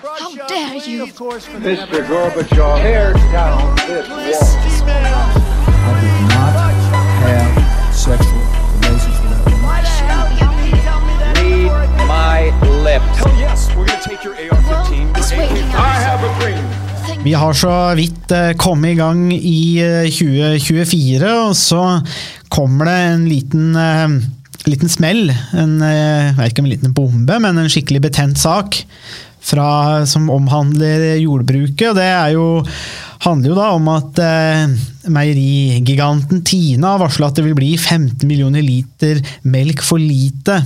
How dare you! Mr. Gorbachev, tear down this wall. I did not have sexual relations with that. Read my lips. Hell yes, we're gonna take your AR-15. It's your waking AK. up. I have a dream. Vi har så vidt eh, kommet i gang i eh, 2024, og så kommer det en liten, eh, liten smell. En, eh, jeg vet ikke om en liten bombe, men en skikkelig betent sak fra, som omhandler jordbruket. og Det jo, handler jo da om at eh, meierigiganten Tina har varsla at det vil bli 15 millioner liter melk for lite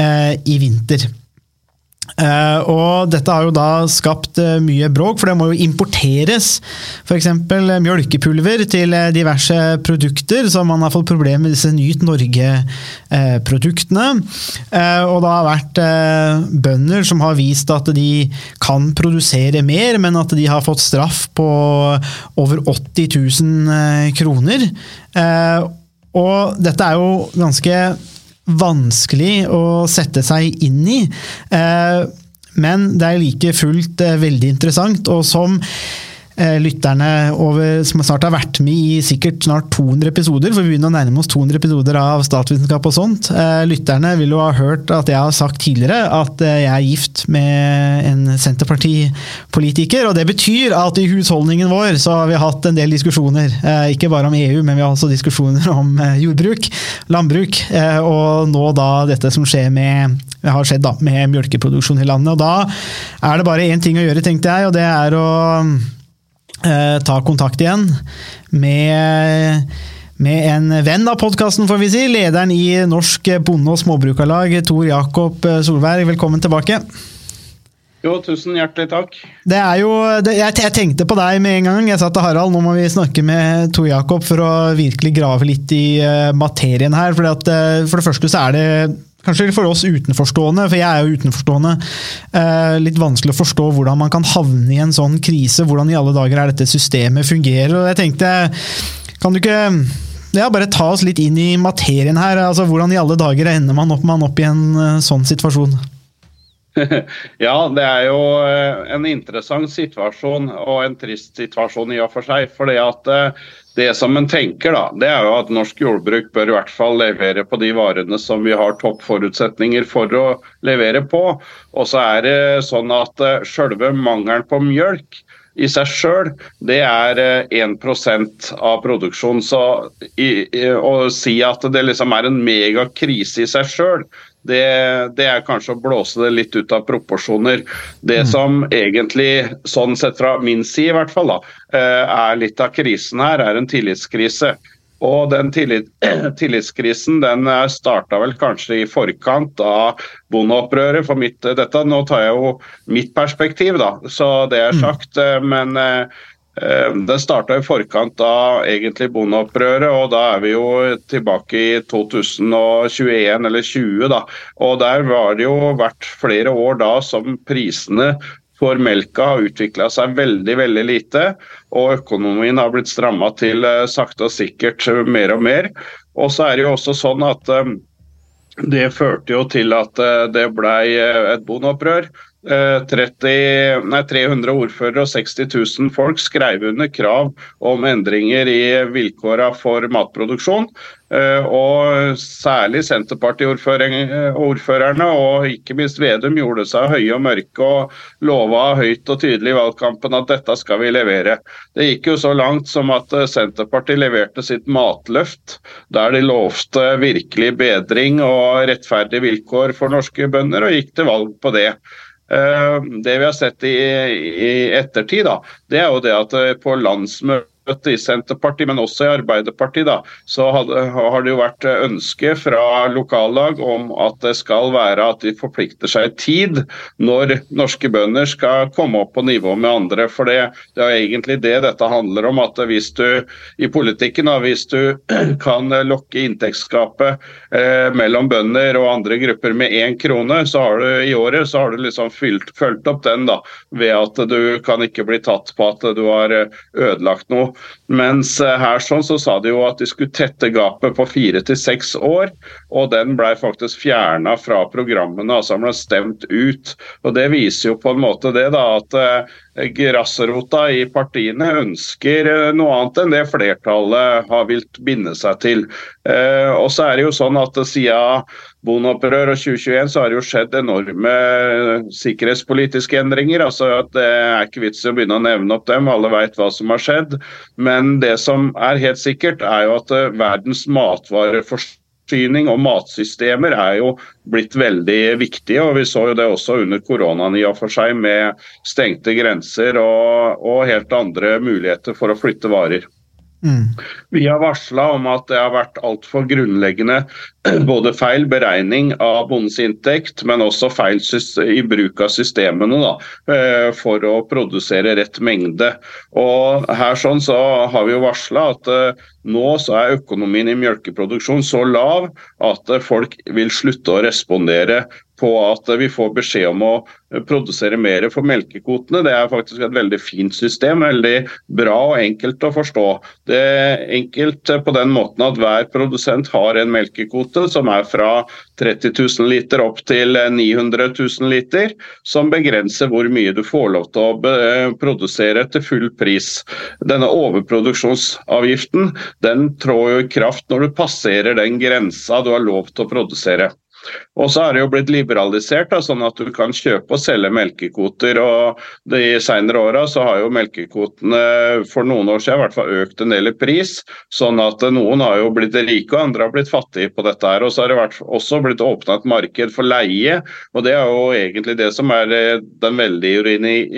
eh, i vinter. Eh, og dette har jo da skapt uh, mye bråk, for det må jo importeres f.eks. mjølkepulver til uh, diverse produkter, så man har fått problemer med disse Nyt Norge-produktene. og det har vært eh, bønder som har vist at de kan produsere mer, men at de har fått straff på over 80 000 eh, kroner. Eh, og dette er jo ganske vanskelig å sette seg inn i. Eh, Men det er like fullt eh, veldig interessant, og som lytterne over, som snart har vært med i sikkert snart 200 episoder, for vi begynner å nærme oss 200 episoder av statsvitenskap og sånt. Eh, Lytterne vil jo ha hørt at jeg har sagt tidligere at eh, jeg er gift med en Senterpartipolitiker, og det betyr at i husholdningen vår så har vi hatt en del diskusjoner, eh, ikke bare om EU, men vi har også diskusjoner om eh, jordbruk, landbruk, eh, og nå da dette som skjer med har skjedd da, med mjølkeproduksjon i landet. og Da er det bare én ting å gjøre, tenkte jeg, og det er å eh, ta kontakt igjen med, med en venn av podkasten, får vi si. Lederen i Norsk Bonde- og Småbrukarlag, Tor Jakob Solberg. Velkommen tilbake. Jo, tusen hjertelig takk. Det er jo, det, jeg, jeg tenkte på deg med en gang. Jeg sa til Harald nå må vi snakke med Tor Jakob for å virkelig grave litt i uh, materien her. At, uh, for det første så er det kanskje for oss utenforstående, for jeg er jo utenforstående, eh, litt vanskelig å forstå hvordan man kan havne i en sånn krise. Hvordan i alle dager er dette systemet fungerer. Og jeg tenkte, kan du ikke ja, bare ta oss litt inn i materien her. altså Hvordan i alle dager ender man opp, man opp i en sånn situasjon? ja, det er jo eh, en interessant situasjon og en trist situasjon i og for seg. fordi at eh, det som en tenker da, det er jo at norsk jordbruk bør i hvert fall levere på de varene som vi har toppforutsetninger for å levere på. Og så er det sånn at eh, selve mangelen på mjølk i seg sjøl, det er 1% av produksjonen. Så i, i, å si at det liksom er en megakrise i seg sjøl, det, det, er kanskje å blåse det litt ut av proporsjoner. Det Mm. som egentlig, sånn sett fra min side i hvert fall, da, er litt av krisen her, er en tillitskrise. Og den tillit, tillitskrisen den starta vel kanskje i forkant av bondeopprøret. For mitt, dette, nå tar jeg jo mitt perspektiv, da, så det er sagt. Men den starta i forkant av egentlig bondeopprøret, og da er vi jo tilbake i 2021 eller 2020. da, Og der var det jo vært flere år da som prisene for melka har utvikla seg veldig veldig lite, og økonomien har blitt stramma til sakte og sikkert mer og mer. Og så er det jo også sånn at det førte jo til at det ble et bondeopprør. 30, nei, 300 ordførere og 60 000 folk skrev under krav om endringer i vilkårene for matproduksjon. Og særlig Senterparti-ordførerne og ikke minst Vedum gjorde seg høye og mørke og lova høyt og tydelig i valgkampen at dette skal vi levere. Det gikk jo så langt som at Senterpartiet leverte sitt matløft, der de lovte virkelig bedring og rettferdige vilkår for norske bønder, og gikk til valg på det. Det vi har sett i, i ettertid, da, det er jo det at på landsmøtet i Senterpartiet, men også i Arbeiderpartiet, da, så har det jo vært ønske fra lokallag om at det skal være at de forplikter seg tid når norske bønder skal komme opp på nivå med andre. For det, det er egentlig det dette handler om. at hvis du i politikken, da, hvis du kan lokke inntektsgapet eh, mellom bønder og andre grupper med én krone så har du i året, så har du liksom fulgt opp den da, ved at du kan ikke bli tatt på at du har ødelagt noe. Mens eh, her sånn så sa de jo at de skulle tette gapet på fire til seks år, og den ble faktisk fjerna fra programmene. altså Den ble stemt ut. og Det viser jo på en måte det da, at eh, grasrota i partiene ønsker eh, noe annet enn det flertallet har vilt binde seg til. Og så er det jo sånn at Siden bondeopprør og 2021 så har det jo skjedd enorme sikkerhetspolitiske endringer. altså at Det er ikke vits i å begynne å nevne opp dem, alle vet hva som har skjedd. Men det som er helt sikkert, er jo at eh, verdens matvareforsyning og matsystemer er jo blitt veldig viktige. og Vi så jo det også under koronaen i og for seg, med stengte grenser og, og helt andre muligheter for å flytte varer. Mm. Vi har varsla om at det har vært altfor grunnleggende både feil beregning av bondens inntekt, men også feil i bruk av systemene da, eh, for å produsere rett mengde. Og her sånn så har vi jo varsla at eh, nå så er økonomien i melkeproduksjon så lav at folk vil slutte å respondere på at vi får beskjed om å produsere mer for melkekvotene. Det er faktisk et veldig fint system, veldig bra og enkelt å forstå. Det er enkelt på den måten at hver produsent har en melkekvote som er fra 30 000 liter opp til 900 000 liter, som begrenser hvor mye du får lov til å produsere til full pris. Denne overproduksjonsavgiften den trår jo i kraft når du passerer den grensa du har lov til å produsere. Og så har det jo blitt liberalisert, da, sånn at du kan kjøpe og selge melkekvoter. og De senere åra har jo melkekvotene for noen år siden i hvert fall økt en del i pris. Sånn at noen har jo blitt rike og andre har blitt fattige på dette. her, og Så har det vært, også blitt åpna et marked for leie. og Det er jo egentlig det som er eh, den veldige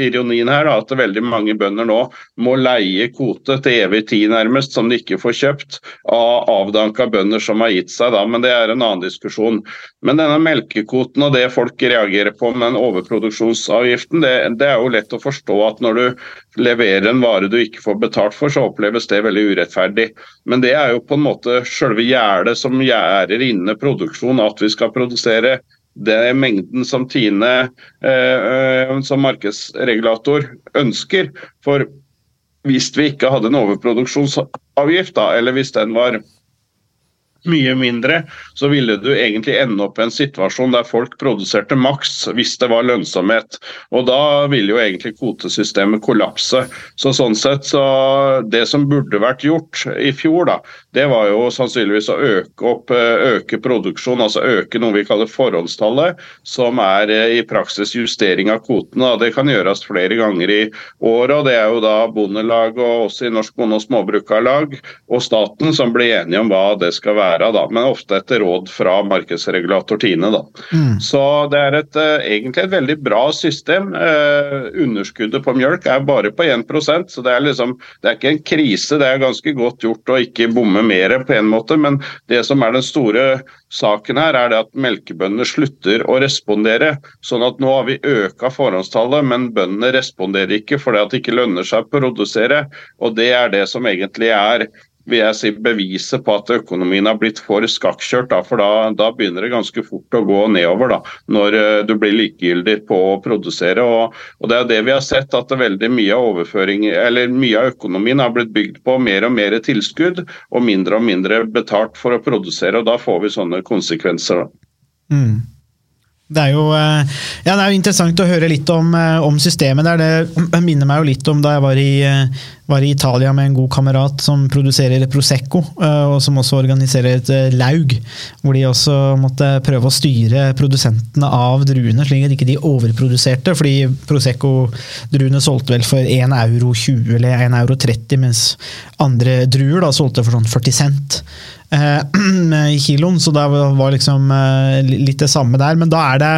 ironien her. Da, at veldig mange bønder nå må leie kvote til evig tid nærmest, som de ikke får kjøpt av avdanka bønder som har gitt seg. da, Men det er en annen diskusjon. Men denne melkekvoten og det folk reagerer på med den overproduksjonsavgiften, det, det, er jo lett å forstå at når du leverer en vare du ikke får betalt for, så oppleves det veldig urettferdig. Men det er jo på en måte selve gjerdet som gjerder inne produksjon, at vi skal produsere den mengden som Tine eh, eh, som markedsregulator ønsker. For hvis vi ikke hadde en overproduksjonsavgift, da, eller hvis den var mye mindre, så ville du egentlig ende opp i en situasjon der folk produserte maks hvis det var lønnsomhet. Og da ville jo egentlig kvotesystemet kollapse. Så sånn sett så Det som burde vært gjort i fjor, da, det var jo sannsynligvis å øke opp øke produksjon, altså øke noe vi kaller forhåndstallet, som er eh, i praksis justering av kvotene. Det kan gjøres flere ganger i året, og det er jo da Bondelaget og også i Norsk Bonde- og Småbrukarlag og staten som blir enige om hva det skal være være, da, men ofte etter råd fra markedsregulator Tine. Da. Mm. Så det er et, uh, egentlig et veldig bra system. Eh, underskuddet på mjølk er bare på 1% så det er, liksom, det er ikke en krise. Det er ganske godt gjort å ikke bomme mer på en måte, men det som er den store saken her, er det at melkebøndene slutter å respondere. Sånn at nå har vi øka forhåndstallet, men bøndene responderer ikke fordi at det ikke lønner seg å produsere. Og det er det som egentlig er vil jeg si, beviset på at økonomien har blitt for skakkjørt. Da, for da, da, begynner det ganske fort å gå nedover da, når uh, du blir likegyldig på å produsere. Og, og, Det er det vi har sett, at veldig mye av overføring, eller mye av økonomien har blitt bygd på mer og mer tilskudd og mindre og mindre betalt for å produsere. og Da får vi sånne konsekvenser. da. Mm. Det er, jo, eh, ja, det er jo interessant å høre litt om, eh, om systemet der. Det minner meg jo litt om da jeg var i, eh, var i, Italia med en god kamerat som produserer Prosecco, og som også organiserer et laug. Hvor de også måtte prøve å styre produsentene av druene, slik at ikke de overproduserte. Fordi Prosecco-druene solgte vel for 1,20 euro eller 1,30 euro, mens andre druer da solgte for sånn 40 cent eh, i kiloen, så det var liksom eh, litt det samme der. Men da er det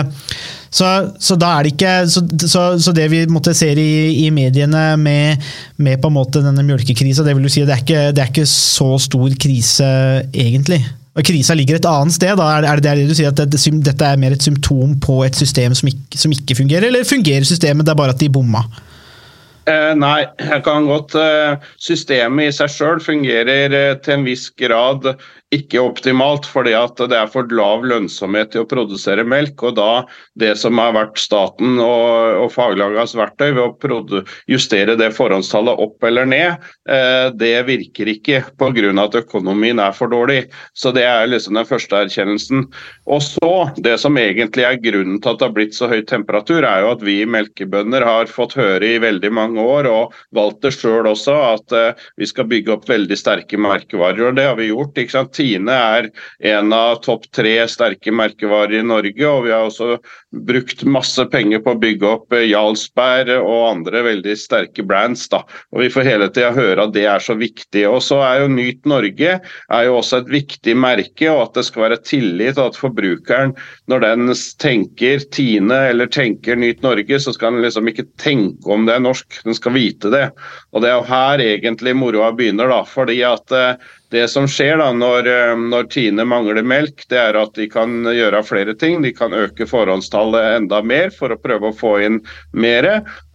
så, så, det ikke Så, det vi måtte ser i, i mediene med, med, på en måte denne mjølkekrisa, det vil du si det er ikke, det er ikke så stor krise, egentlig? Krisa ligger et annet sted? Da. Er det det du sier, at dette er mer et symptom på et system som ikke, som ikke fungerer, eller fungerer systemet, det er bare at de bomma? Eh, nei, jeg kan godt eh, Systemet i seg sjøl fungerer eh, til en viss grad ikke optimalt, fordi at det er for lav lønnsomhet til å produsere melk. og da Det som har vært staten og, og faglagets verktøy ved å justere det forhåndstallet opp eller ned, eh, det virker ikke pga. at økonomien er for dårlig. Så Det er liksom den første erkjennelsen. Og så, Det som egentlig er grunnen til at det har blitt så høy temperatur, er jo at vi melkebønder har fått høre i veldig mange år, og valgt det sjøl også, at eh, vi skal bygge opp veldig sterke merkevarer. og Det har vi gjort. ikke sant? Tine er en av topp tre sterke merkevarer i Norge, og vi har også brukt masse penger på å bygge opp eh, Jarlsberg og andre veldig sterke brands. Da. Og Vi får hele tida høre at det er så viktig. Og så er jo Nyt Norge er jo også et viktig merke, og at det skal være tillit, og at forbrukeren, når den tenker Tine eller tenker Nyt Norge, så skal den liksom ikke tenke om det er norsk, den skal vite det. Og Det er jo her egentlig moroa begynner, da, fordi at eh, det som skjer da når, eh, når, Tine mangler melk, det er at de kan gjøre flere ting. De kan øke forhåndstallet enda mer for å prøve å få inn mer.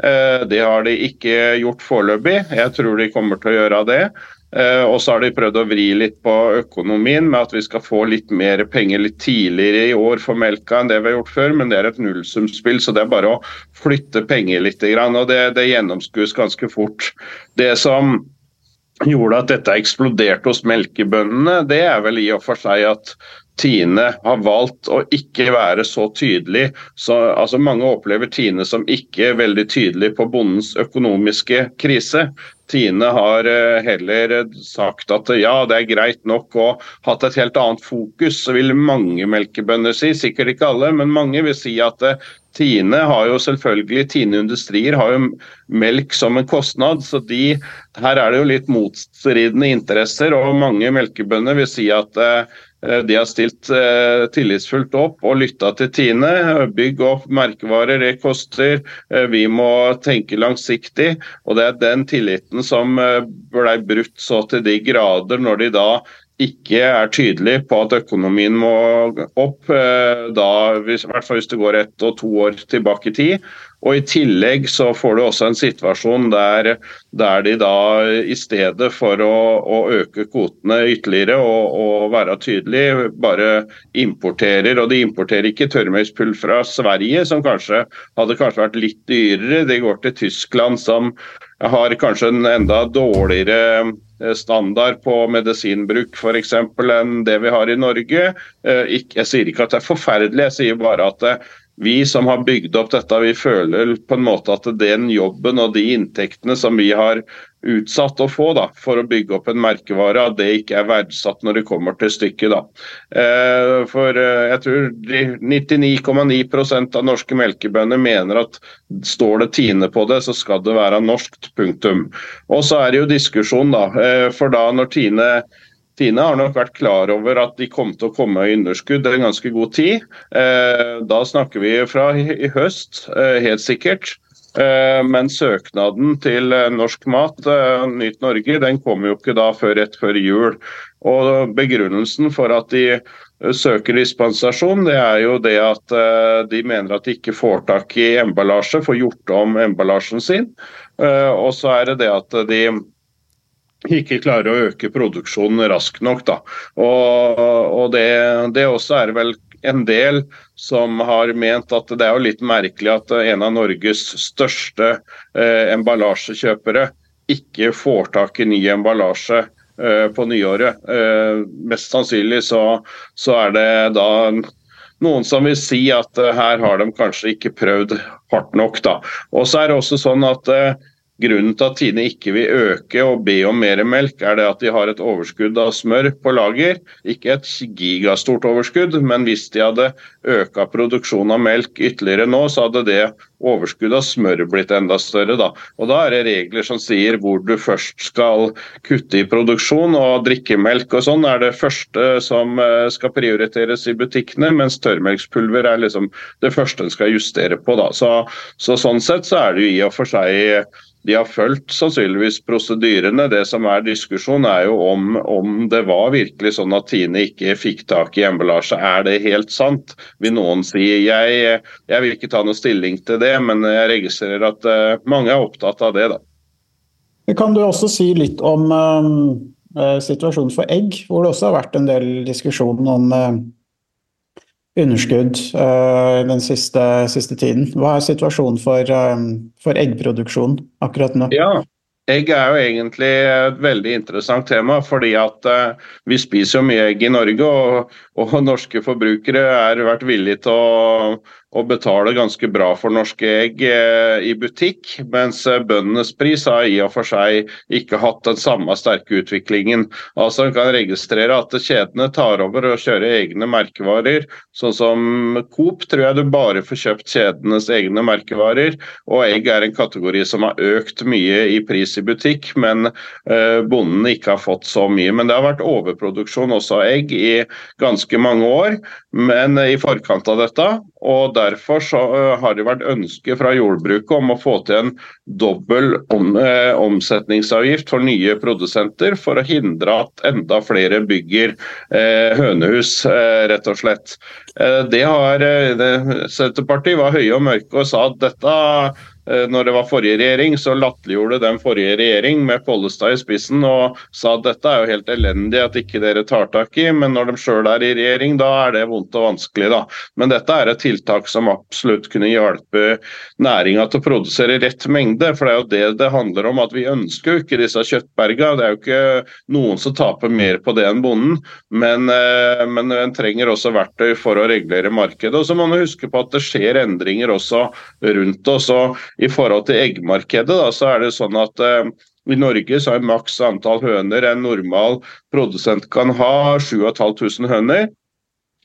Eh, det har de ikke gjort foreløpig. Jeg tror de kommer til å gjøre det. Eh, og så har de prøvd å vri litt på økonomien med at vi skal få litt mer penger litt tidligere i år for melka enn det vi har gjort før, men det er et nullsumspill, så det er bare å flytte penger litt. Og det, det gjennomskues ganske fort. Det som gjorde at dette eksploderte hos melkebøndene, det er vel i og for seg at Tine har valgt å ikke være så tydelig. Så, altså Mange opplever Tine som ikke veldig tydelig på bondens økonomiske krise. Tine har eh, heller sagt at ja, det er greit nok og hatt et helt annet fokus, så vil mange melkebønder si. Sikkert ikke alle, men mange vil si at eh, Tine har jo selvfølgelig, Tine Industrier har jo melk som en kostnad, så de, her er det jo litt motstridende interesser. og Mange melkebønder vil si at eh, de har stilt eh, tillitsfullt opp og lytta til Tine. Bygg opp merkevarer, det koster. Eh, vi må tenke langsiktig. og Det er den tilliten som blei ble brutt så til de grader når de da ikke er tydelig på at økonomien må opp, da, hvis, i hvert fall hvis det går ett og to år tilbake i tid. Og I tillegg så får du også en situasjon der, der de da i stedet for å, å øke kvotene ytterligere og, og, være tydelig, bare importerer. Og de importerer ikke tørrmøyspull fra Sverige, som kanskje hadde kanskje vært litt dyrere. De går til Tyskland, som har kanskje en enda dårligere Eh, standard på medisinbruk f.eks. enn det vi har i Norge. Eh, jeg sier ikke at det er forferdelig, jeg sier bare at eh, vi som har bygd opp dette, vi føler på en måte at den jobben og de inntektene som vi har utsatt å få da, for å bygge opp en merkevare, at det ikke er verdsatt når det kommer til stykket. da. Eh, for eh, jeg tror 99,9% av norske melkebønder mener at står det Tine på det, så skal det være norskt. Punktum. Og så er det jo diskusjon, da. Eh, for da når Tine Tine har nok vært klar over at de kom til å komme i underskudd en ganske god tid. Da snakker vi fra i høst, helt sikkert. Eh, men søknaden til eh, Norsk Mat, eh, Nyt Norge, den kommer jo ikke da før rett før jul. Og Begrunnelsen for at de søker dispensasjon, det er jo det at de mener at de ikke får tak i emballasje, får gjort om emballasjen sin. Og så er det det at de ikke klarer å øke produksjonen raskt nok. Da. Og, og det, det, også er vel en del som har ment at det er jo litt merkelig at en av Norges største eh, emballasjekjøpere ikke får tak i ny emballasje eh, på nyåret. Eh, mest sannsynlig så, så, er det da noen som vil si at eh, her har de kanskje ikke prøvd hardt nok. da. Og så er det også sånn at eh, Grunnen til at Tine ikke vil øke og be om mer melk, er det at de har et overskudd av smør på lager. Ikke et gigastort overskudd, men hvis de hadde øka produksjonen av melk ytterligere nå, så hadde det overskuddet av smør blitt enda større. Da. Og da er det regler som sier hvor du først skal kutte i produksjon, og drikkemelk og sånn er det første som eh, skal prioriteres i butikkene, mens tørrmelkspulver er liksom det første en skal justere på. Da. Så, så sånn sett så er det jo i og for seg de har fulgt sannsynligvis prosedyrene. Det som er diskusjon, er jo om, om, det var virkelig sånn at Tine ikke fikk tak i emballasje. Er det helt sant, vil noen si. Jeg, jeg, vil ikke ta noe stilling til det, men jeg registrerer at uh, mange er opptatt av det. da. Kan du også si litt om eh, situasjonen for egg, hvor det også har vært en del diskusjon om eh, underskudd eh, den siste, siste tiden. Hva er situasjonen for, eh, for eggproduksjon akkurat nå? Ja, Egg er jo egentlig et veldig interessant tema, fordi at uh, vi spiser jo mye egg i Norge. Og, og norske forbrukere har vært villige til å, og betaler ganske bra for norske egg eh, i butikk, mens eh, bøndenes pris har i og for seg ikke hatt den samme sterke utviklingen. Altså En kan registrere at kjedene tar over og kjører egne merkevarer. Sånn som Coop tror jeg du bare får kjøpt kjedenes egne merkevarer, og egg er en kategori som har økt mye i pris i butikk, men bondene bonden ikke har fått så mye. Men det har vært overproduksjon også av egg i ganske mange år, men i forkant av dette. og Derfor så har det vært ønske fra jordbruket om å få til en dobbel om, eh, omsetningsavgift for nye produsenter, for å hindre at enda flere bygger eh, hønehus, eh, rett og slett. Eh, det har Senterpartiet var høye og mørke og sa at dette Eh, når det var forrige regjering, så latterliggjorde den forrige regjering med Pollestad i spissen og sa at dette er jo helt elendig at ikke dere tar tak i, men når de sjøl er i regjering, da er det vondt og vanskelig, da. Men dette er et tiltak som absolutt kunne hjelpe næringa til å produsere rett mengde, for det er jo det det handler om. At vi ønsker jo ikke disse kjøttberga. Det er jo ikke noen som taper mer på det enn bonden, men, eh, men en trenger også verktøy for å regulere markedet. Og så må man huske på at det skjer endringer også rundt oss. og i forhold til eggmarkedet da, så er det sånn at eh, i Norge så er maks antall høner en normal produsent kan ha, 7500 høner.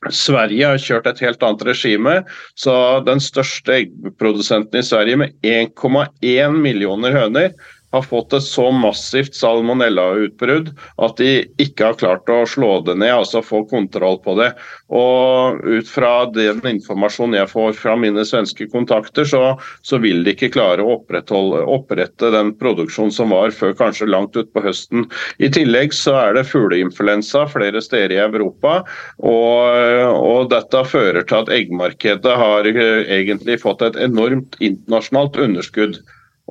Sverige har kjørt et helt annet regime. så Den største eggprodusenten i Sverige med 1,1 millioner høner har fått et så massivt salmonellautbrudd at de ikke har klart å slå det ned, altså få kontroll på det. Og Ut fra den informasjonen jeg får fra mine svenske kontakter, så, så vil de ikke klare å opprette den produksjonen som var før kanskje langt utpå høsten. I tillegg så er det fugleinfluensa flere steder i Europa, og, og dette fører til at eggmarkedet har eh, egentlig fått et enormt internasjonalt underskudd.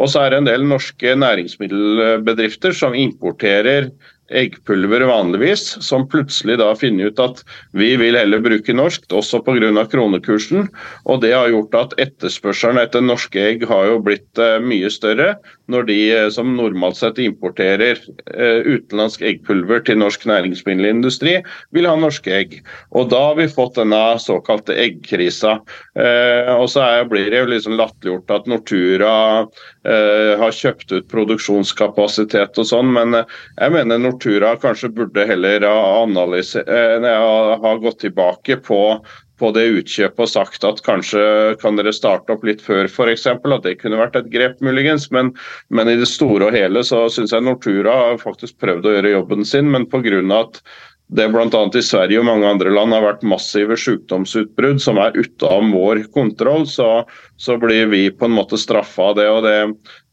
Og så er det en del norske næringsmiddelbedrifter som importerer eggpulver vanligvis, som plutselig da finner ut at vi vil heller bruke norsk, også pga. kronekursen. Og det har gjort at etterspørselen etter norske egg har jo blitt uh, mye større, når de uh, som normalt sett importerer eh, utenlandsk eggpulver til norsk næringsmiddelindustri, vil ha norske egg. Og da har vi fått denne såkalte eggkrisa. og så er, blir det jo liksom latterliggjort at Nortura har kjøpt ut produksjonskapasitet og sånn, men jeg mener Nortura kanskje burde heller ha, eh, ha gått tilbake på, på det utkjøpet og sagt at kanskje kan dere starte opp litt før f.eks. At det kunne vært et grep, muligens. Men, men i det store og hele så syns jeg Nortura har faktisk prøvd å gjøre jobben sin, men pga. at det bl.a. i Sverige og mange andre land har vært massive sykdomsutbrudd som er ute vår kontroll, så, så, blir vi på en måte straffa av det. og Det,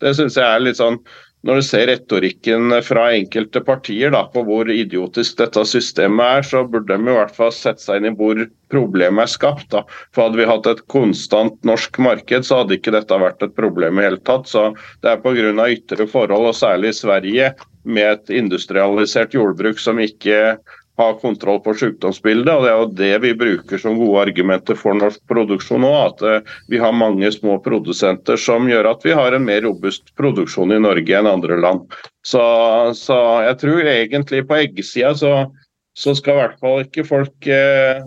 det syns jeg er litt sånn når du ser retorikken fra enkelte partier da, på hvor idiotisk dette systemet er, så burde de i hvert fall sette seg inn i hvor problemet er skapt. Da. For Hadde vi hatt et konstant norsk marked, så hadde ikke dette vært et problem i hele tatt. Så Det er pga. ytre forhold, og særlig i Sverige, med et industrialisert jordbruk som ikke ha kontroll på sykdomsbildet. og Det er jo det vi bruker som gode argumenter for norsk produksjon nå. At eh, vi har mange små produsenter som gjør at vi har en mer robust produksjon i Norge enn andre land. Så, så jeg tror egentlig på eggsida så, så, skal i hvert fall ikke folk eh,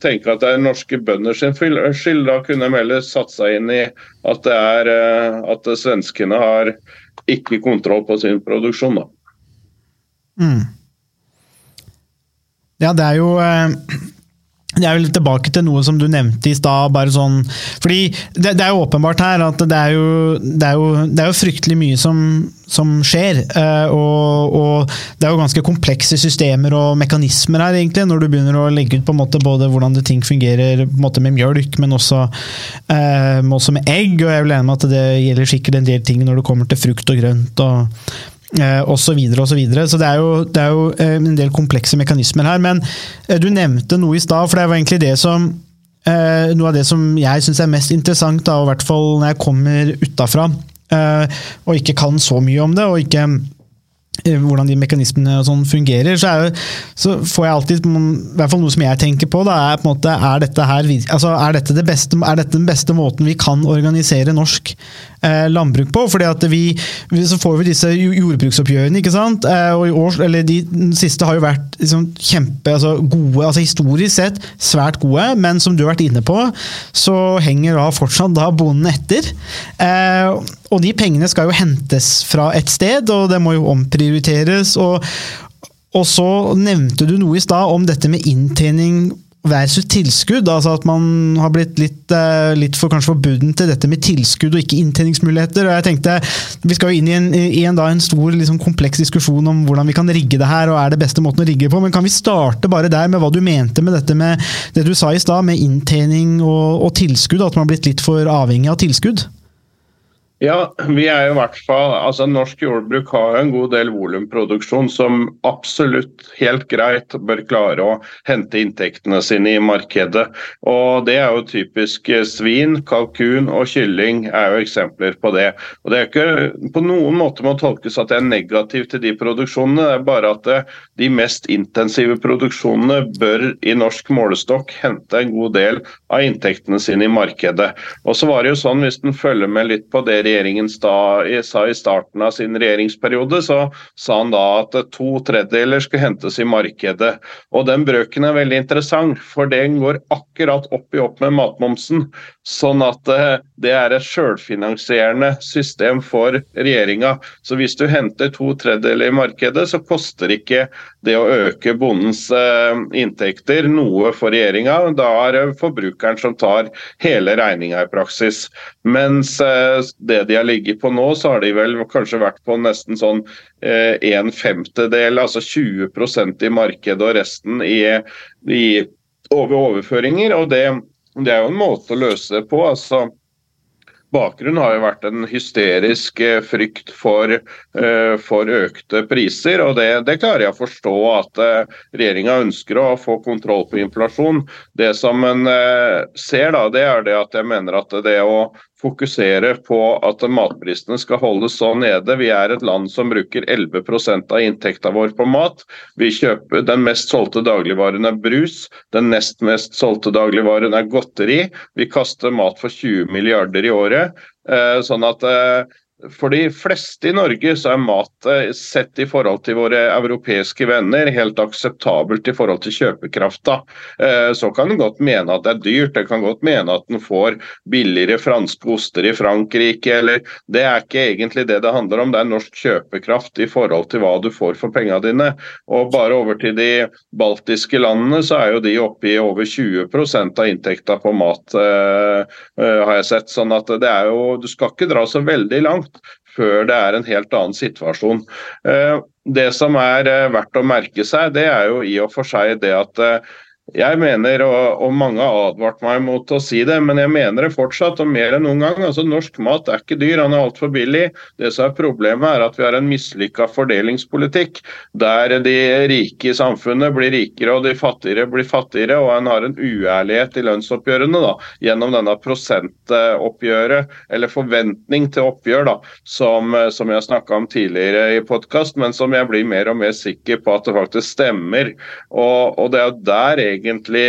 tenke at det er norske bønder sin skyld. Da kunne de heller seg inn i at, det er, eh, at svenskene har ikke kontroll på sin produksjon. da. Mm. Ja, det er jo jeg det er tilbake til noe som du nevnte i stad. sånn, fordi det, det, er jo åpenbart her at det er jo, det er jo, det er jo fryktelig mye som, som skjer. Eh, og, og, det er jo ganske komplekse systemer og mekanismer her, egentlig, når du begynner å legge ut på en måte både hvordan det ting fungerer på en måte med mjølk, men også, eh, også med egg. og jeg vil enig med at Det gjelder sikkert en del ting når det kommer til frukt og grønt. og eh, osv. Så, videre, og så, videre. så det er, jo, det er jo eh, en del komplekse mekanismer her. Men eh, du nevnte noe i stad, for det var egentlig det som noe av det som jeg syns er mest interessant, da, i hvert fall når jeg kommer utafra og ikke kan så mye om det, og ikke hvordan de mekanismene og sånn fungerer, så, jo- så får jeg alltid I hvert fall noe som jeg tenker på, da, er på måte Er dette her altså, er dette, det beste, er dette den beste måten vi kan organisere norsk eh, landbruk på? Fordi at vi, Så får vi disse jordbruksoppgjørene, ikke sant? Eh, og i år, eller de siste har jo vært liksom, kjempe altså, gode, altså historisk sett svært gode, men som du har vært inne på, så henger da fortsatt da bonden etter. Eh, og de pengene skal jo hentes fra et sted, og det må jo omprioriteres. Og, og så nevnte du noe i stad om dette med inntjening versus tilskudd. altså At man har blitt litt, eh, litt for kanskje forbuden til dette med tilskudd og ikke inntjeningsmuligheter. og jeg tenkte Vi skal jo inn i en, i en, da, en stor liksom, kompleks diskusjon om hvordan vi kan rigge det her, og er det beste måten å rigge det på. Men kan vi starte bare der med hva du mente med dette med det du sa i stad, med inntjening og, og tilskudd? At man har blitt litt for avhengig av tilskudd? Ja, vi er jo i hvert fall, altså Norsk jordbruk har jo en god del volumproduksjon som absolutt helt greit bør klare å hente inntektene sine i markedet. Og Det er jo typisk eh, svin, kalkun og kylling er jo eksempler på det. Og Det er ikke på noen måte må tolkes at det er negativt til de produksjonene, det er bare at det, de mest intensive produksjonene bør i norsk målestokk hente en god del av inntektene sine i markedet. Og så var det jo sånn, Hvis en følger med litt på det regjeringen sa i starten av sin regjeringsperiode, så sa han da at to tredjedeler skulle hentes i markedet. Og Den brøken er veldig interessant, for den går akkurat opp i opp med matmomsen. Sånn at eh, det er et selvfinansierende system for regjeringa. Så hvis du henter to tredjedeler i markedet, så koster ikke det å øke bondens eh, inntekter noe for regjeringa. Da er det forbrukeren som tar hele regninga i praksis. Mens eh, det de har ligget på nå, så har de vel kanskje vært på nesten sånn eh, en femtedel, altså 20% i markedet og resten i, i over overføringer. og det, det er jo en måte å løse det på. altså Bakgrunnen har jo vært en hysterisk eh, frykt for, eh, for økte priser. og det, det, klarer jeg å forstå at regjeringa ønsker å få kontroll på inflasjon. Det som en ser, da, det er det at jeg mener at det å fokusere på at matprisene skal holdes så nede. Vi er et land som bruker 11% av inntekta vår på mat. Vi kjøper Den mest solgte dagligvaren er brus. Den nest mest solgte dagligvaren er godteri. Vi kaster mat for 20 milliarder i året. Sånn at for de fleste i Norge så er mat sett i forhold til våre europeiske venner helt akseptabelt i forhold til kjøpekrafta. Så kan en godt mene at det er dyrt, en kan godt mene at en får billigere franske oster i Frankrike. eller Det er ikke egentlig det det handler om, det er norsk kjøpekraft i forhold til hva du får for pengene dine. Og Bare over til de baltiske landene så er jo de oppe i over 20% av inntekta på mat, har jeg sett. sånn at det er jo, Du skal ikke dra så veldig langt før det er en helt annen situasjon. Det som er verdt å merke seg, det er jo i og for seg det at jeg mener, og, og mange har advart meg mot å si det, men jeg mener det fortsatt, og mer enn noen gang. altså Norsk mat er ikke dyr, han er altfor billig. Det som er Problemet er at vi har en mislykka fordelingspolitikk, der de rike i samfunnet blir rikere og de fattigere blir fattigere, og en har en uærlighet i lønnsoppgjørene da, gjennom denne prosentoppgjøret, eller forventning til oppgjør, da, som, som jeg snakka om tidligere i podkast, men som jeg blir mer og mer sikker på at det faktisk stemmer. Og, og det er jo der egentlig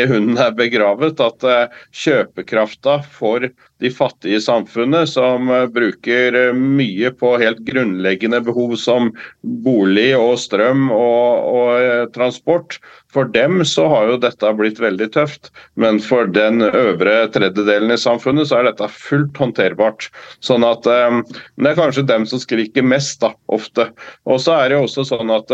hunden er begravet. At uh, kjøpekrafta for de fattige i samfunnet, som uh, bruker uh, mye på helt grunnleggende behov som bolig og strøm og, og transport, for dem så har jo dette blitt veldig tøft. Men for den øvre tredjedelen i samfunnet så er dette fullt håndterbart. Sånn at Det er kanskje dem som skriker mest, da, ofte. Og så er det jo også sånn at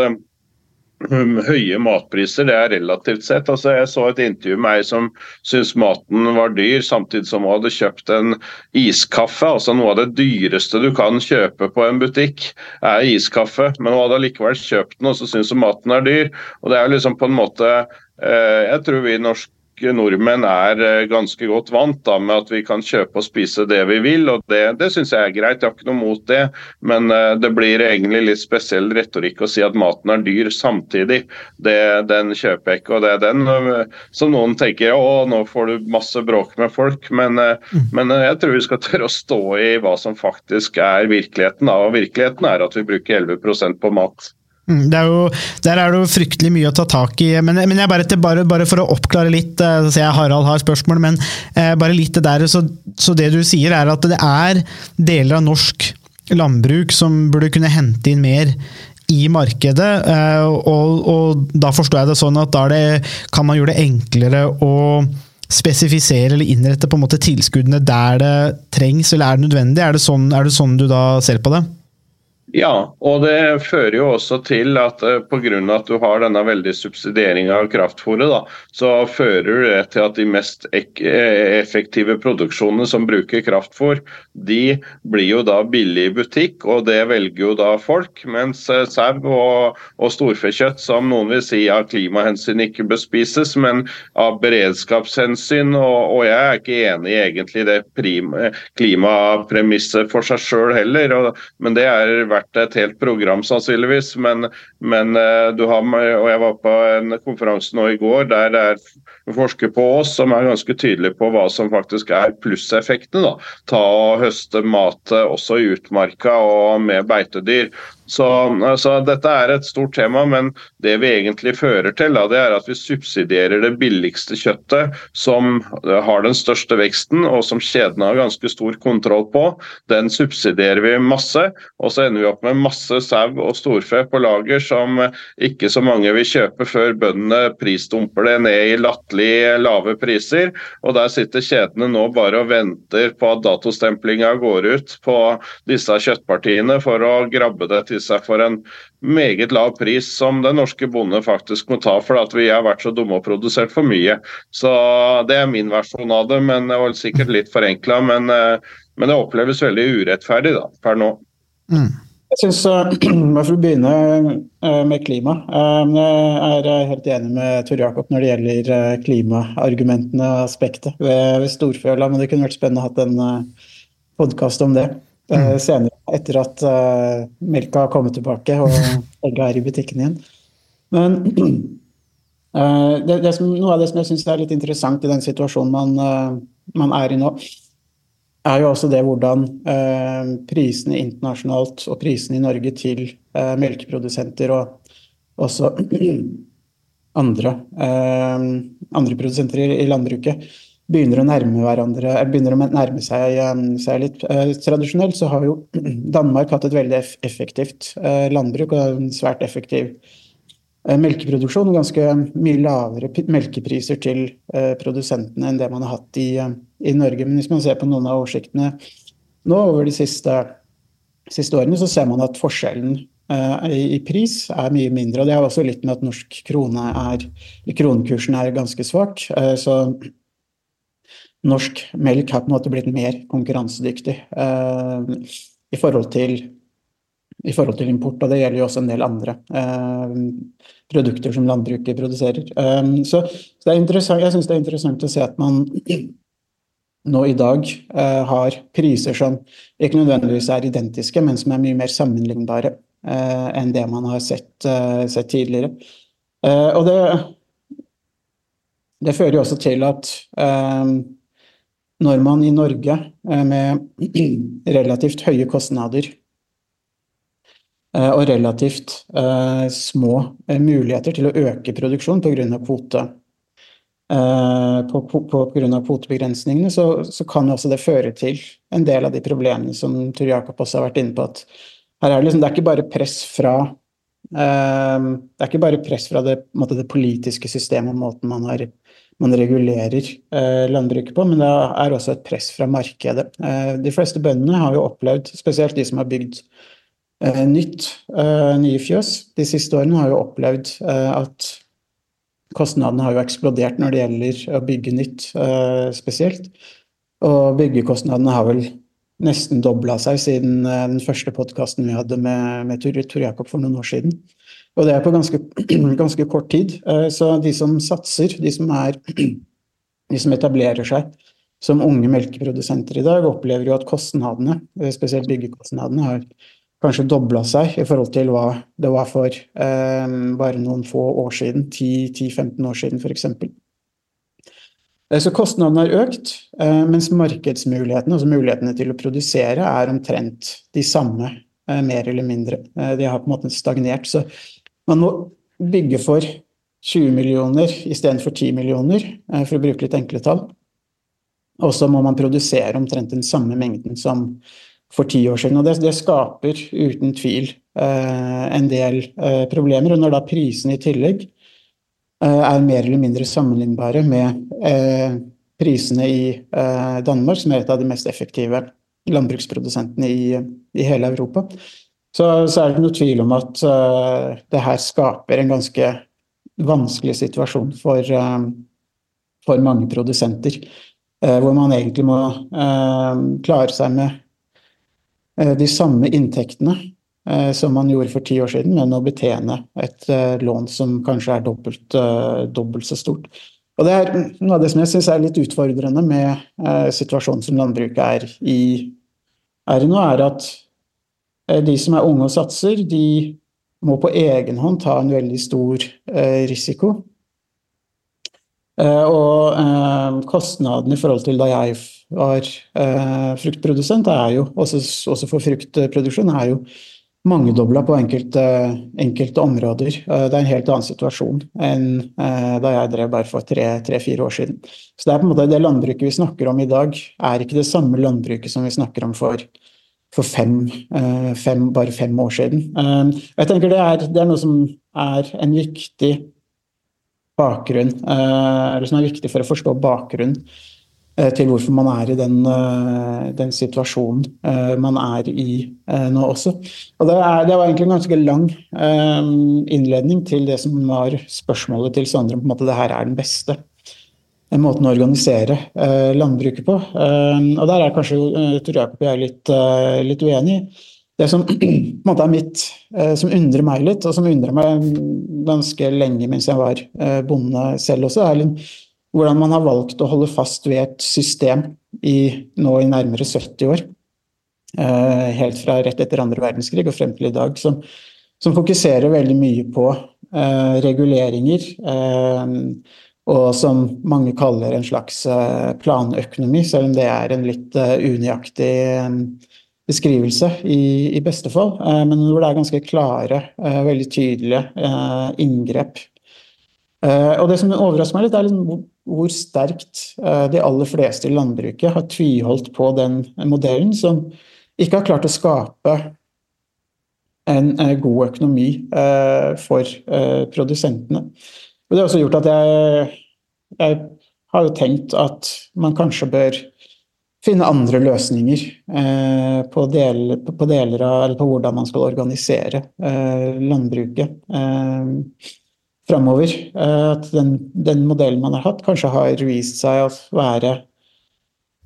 høye matpriser, det er relativt sett. Altså, jeg så et intervju med ei som syntes maten var dyr, samtidig som hun hadde kjøpt en iskaffe. altså Noe av det dyreste du kan kjøpe på en butikk, er iskaffe. Men hun hadde likevel kjøpt den, og så syns hun maten er dyr. Og det er jo liksom på en måte eh, Jeg tror vi i norsk nordmenn er eh, ganske godt vant da, med at vi kan kjøpe og spise det vi vil. og Det, det syns jeg er greit, jeg har ikke noe mot det. Men uh, det blir egentlig litt spesiell retorikk å si at maten er dyr samtidig. Det, den kjøper jeg ikke. og det er den uh, som noen tenker å nå får du masse bråk med folk. Men, mm. men jeg tror vi skal tørre å stå i hva som faktisk er virkeligheten. Da. og Virkeligheten er at vi bruker 11% på mat. Mm, er jo, der er det jo fryktelig mye å ta tak i. Men, men bare, til, bare, bare for å oppklare litt, eh, så ser jeg Harald har spørsmål, men eh, bare litt det der, så, så det du sier er at det er deler av norsk landbruk som burde kunne hente inn mer i markedet, eh, og, og da forstår jeg det sånn at da det, kan man gjøre det enklere å spesifisere eller innrette på en måte tilskuddene der det trengs eller er det nødvendig? Er det sånn, er det sånn du da ser på det? Ja, og det fører jo også til at eh, pga. at du har denne veldig subsidieringa av kraftfôret, da, så fører det til at de mest eh, effektive produksjonene som bruker kraftfôr, de blir jo da billig i butikk, og det velger jo da folk. Mens eh, sau og, og storfekjøtt, som noen vil si av klimahensyn ikke bør spises, men av beredskapshensyn, og, og jeg er ikke enig i egentlig det klimapremisset for seg sjøl heller, og, men det er verdt et helt program sannsynligvis. Men, men eh, du har, og jeg var på en konferanse nå i går der det er forsker på oss som er ganske tydelige på hva som faktisk er plusseffektene. da. Ta og høste mat også i utmarka og med beitedyr. Så altså, Dette er et stort tema, men det vi egentlig fører til, da, det er at vi subsidierer det billigste kjøttet, som har den største veksten, og som kjedene har ganske stor kontroll på. Den subsidierer vi masse, og så ender vi opp med masse sau og storfe på lager som ikke så mange vil kjøpe før bøndene prisdumper det ned i latterlig lave priser. Og der sitter kjedene nå bare og venter på at datostemplinga går ut på disse kjøttpartiene for å grabbe det til seg for en meget lav pris som den norske bonde faktisk må ta for at vi har vært så dumme og produsert for mye. Så Det er min versjon av det, men det var sikkert litt forenkla. Men, eh, men det oppleves veldig urettferdig da, per nå. Mm. Jeg synes, uh, for å begynne eh, med klima. eh, Jeg er helt enig med Tor Jakob når det gjelder klimaargumentene og aspektet ved, ved Storfjøla. men det kunne vært spennende å ha en podkast om det mm. senere, etter at uh, melka har kommet tilbake og egga er i butikken igjen. Men uh, det, det som, noe av det som jeg syns er litt interessant i den situasjonen man, uh, man er i nå, er jo også det hvordan uh, prisene internasjonalt og prisene i Norge til melkeprodusenter og også andre, andre produsenter i, i landbruket begynner å nærme hverandre, begynner å nærme seg, eh, seg litt. Eh, tradisjonelt så har jo Danmark hatt et veldig effektivt eh, landbruk og en svært effektiv eh, melkeproduksjon og ganske mye lavere melkepriser til produsentene enn det man har hatt i, i Norge. Men hvis man ser på noen av oversiktene nå over de siste, siste årene, så ser man at forskjellen i, pris er mye mindre. Og det har også litt med at norsk krone er, kronekursen er ganske svak. så norsk melk har på en måte blitt mer konkurransedyktig eh, i, forhold til, i forhold til import, og det gjelder jo også en del andre eh, produkter som landbruket produserer. Eh, så, så jeg syns det er interessant å se at man nå i dag eh, har priser som ikke nødvendigvis er identiske, men som er mye mer sammenlignbare eh, enn det man har sett, eh, sett tidligere. Og det, det fører jo også til at når man i Norge eh, med relativt høye kostnader eh, og relativt eh, små muligheter til å øke produksjon pga. kvote på, på, grunn av kvotebegrensningene, så, så kan også det føre til en del av de problemene som Tor Jakob også har vært inne på. at her er det, liksom, det er ikke bare press fra det er ikke bare press fra det, måte, det politiske systemet og måten man har man regulerer eh, landbruket på, men det er også et press fra markedet. Eh, de fleste bøndene har jo opplevd, spesielt de som har bygd eh, nytt, nye fjøs, de siste årene har jo opplevd at kostnadene har jo eksplodert når det gjelder å bygge nytt spesielt. Og byggekostnadene har vel nesten dobla seg siden den første podkasten vi hadde med, med Tor Jakob for noen år siden. Og det er på ganske, ganske kort tid. Eh, Så de som satser, de som, er, de som etablerer seg som unge melkeprodusenter i dag, opplever jo at kostnadene, eh, spesielt byggekostnadene, har kanskje dobla seg i forhold til hva det var for eh, bare noen få år siden, 10-15 år siden f.eks. Så kostnadene har økt, eh, mens markedsmulighetene, altså mulighetene til å produsere, er omtrent de samme eh, mer eller mindre. Eh, de har på en måte stagnert. Så man må bygge for 20 millioner istedenfor 10 millioner, eh, for å bruke litt enkle tall. Og så må man produsere omtrent den samme mengden som for ti år siden. Og det, det skaper uten tvil eh, en del eh, problemer. Og når da prisene i tillegg eh, er mer eller mindre sammenlignbare med eh, prisene i eh, Danmark, som er et av de mest effektive landbruksprodusentene i, i hele Europa, så, så, er det noe tvil om at uh, det her skaper en ganske vanskelig situasjon for, uh, for mange produsenter. Uh, hvor man egentlig må klare seg med de samme inntektene som man gjorde for ti år siden, men å betjene et lån som kanskje er dobbelt, dobbelt så stort. Og det er Noe av det som jeg syns er litt utfordrende med eh, situasjonen som landbruket er i, er nå, er at de som er unge og satser, de må på egen hånd ta en veldig stor eh, risiko. Eh, og eh, kostnadene i forhold til da jeg var eh, fruktprodusent, er jo også, for fruktproduksjon, er jo mangedobla på enkelte, enkelte, områder. Eh, det er en helt annen situasjon enn eh, da jeg drev bare for tre-fire år siden. Så det er på en måte det landbruket vi snakker om i dag, er ikke det samme landbruket som vi snakker om for, for fem, eh, fem, bare fem år siden. Jeg tenker det er, det er noe som er en viktig bakgrunn, eller som er viktig for å forstå bakgrunnen Eh, til hvorfor man er i den, eh, den situasjonen eh, man er i nå også. Og det, er, det, var egentlig en ganske lang innledning til det som var spørsmålet til Sondre om på en måte det her er den beste måten å organisere landbruket på. Og der er kanskje Tor Jakob og jeg litt, litt uenige. Det som på en måte er mitt, som undrer meg litt, og som undrer meg ganske lenge mens jeg var bonde selv også, er hvordan man har valgt å holde fast ved et system i, nå i nærmere 70 år. Eh, helt fra rett etter andre verdenskrig og frem til i dag. Som, som fokuserer veldig mye på eh, reguleringer. Eh, og som mange kaller en slags eh, planøkonomi, selv om det er en litt uh, unøyaktig beskrivelse i, i beste fall. men hvor det er ganske klare, veldig tydelige inngrep og Det som overrasker meg litt, er liksom hvor sterkt de aller fleste i landbruket har tviholdt på den modellen, som ikke har klart å skape en god økonomi for produsentene. Og Det har også gjort at jeg, jeg har jo tenkt at man kanskje bør finne andre løsninger eh, på, del, på, deler av, eller på hvordan man skal organisere eh, landbruket. Eh, framover. Eh, at den, den, modellen man har hatt, kanskje har vist seg å være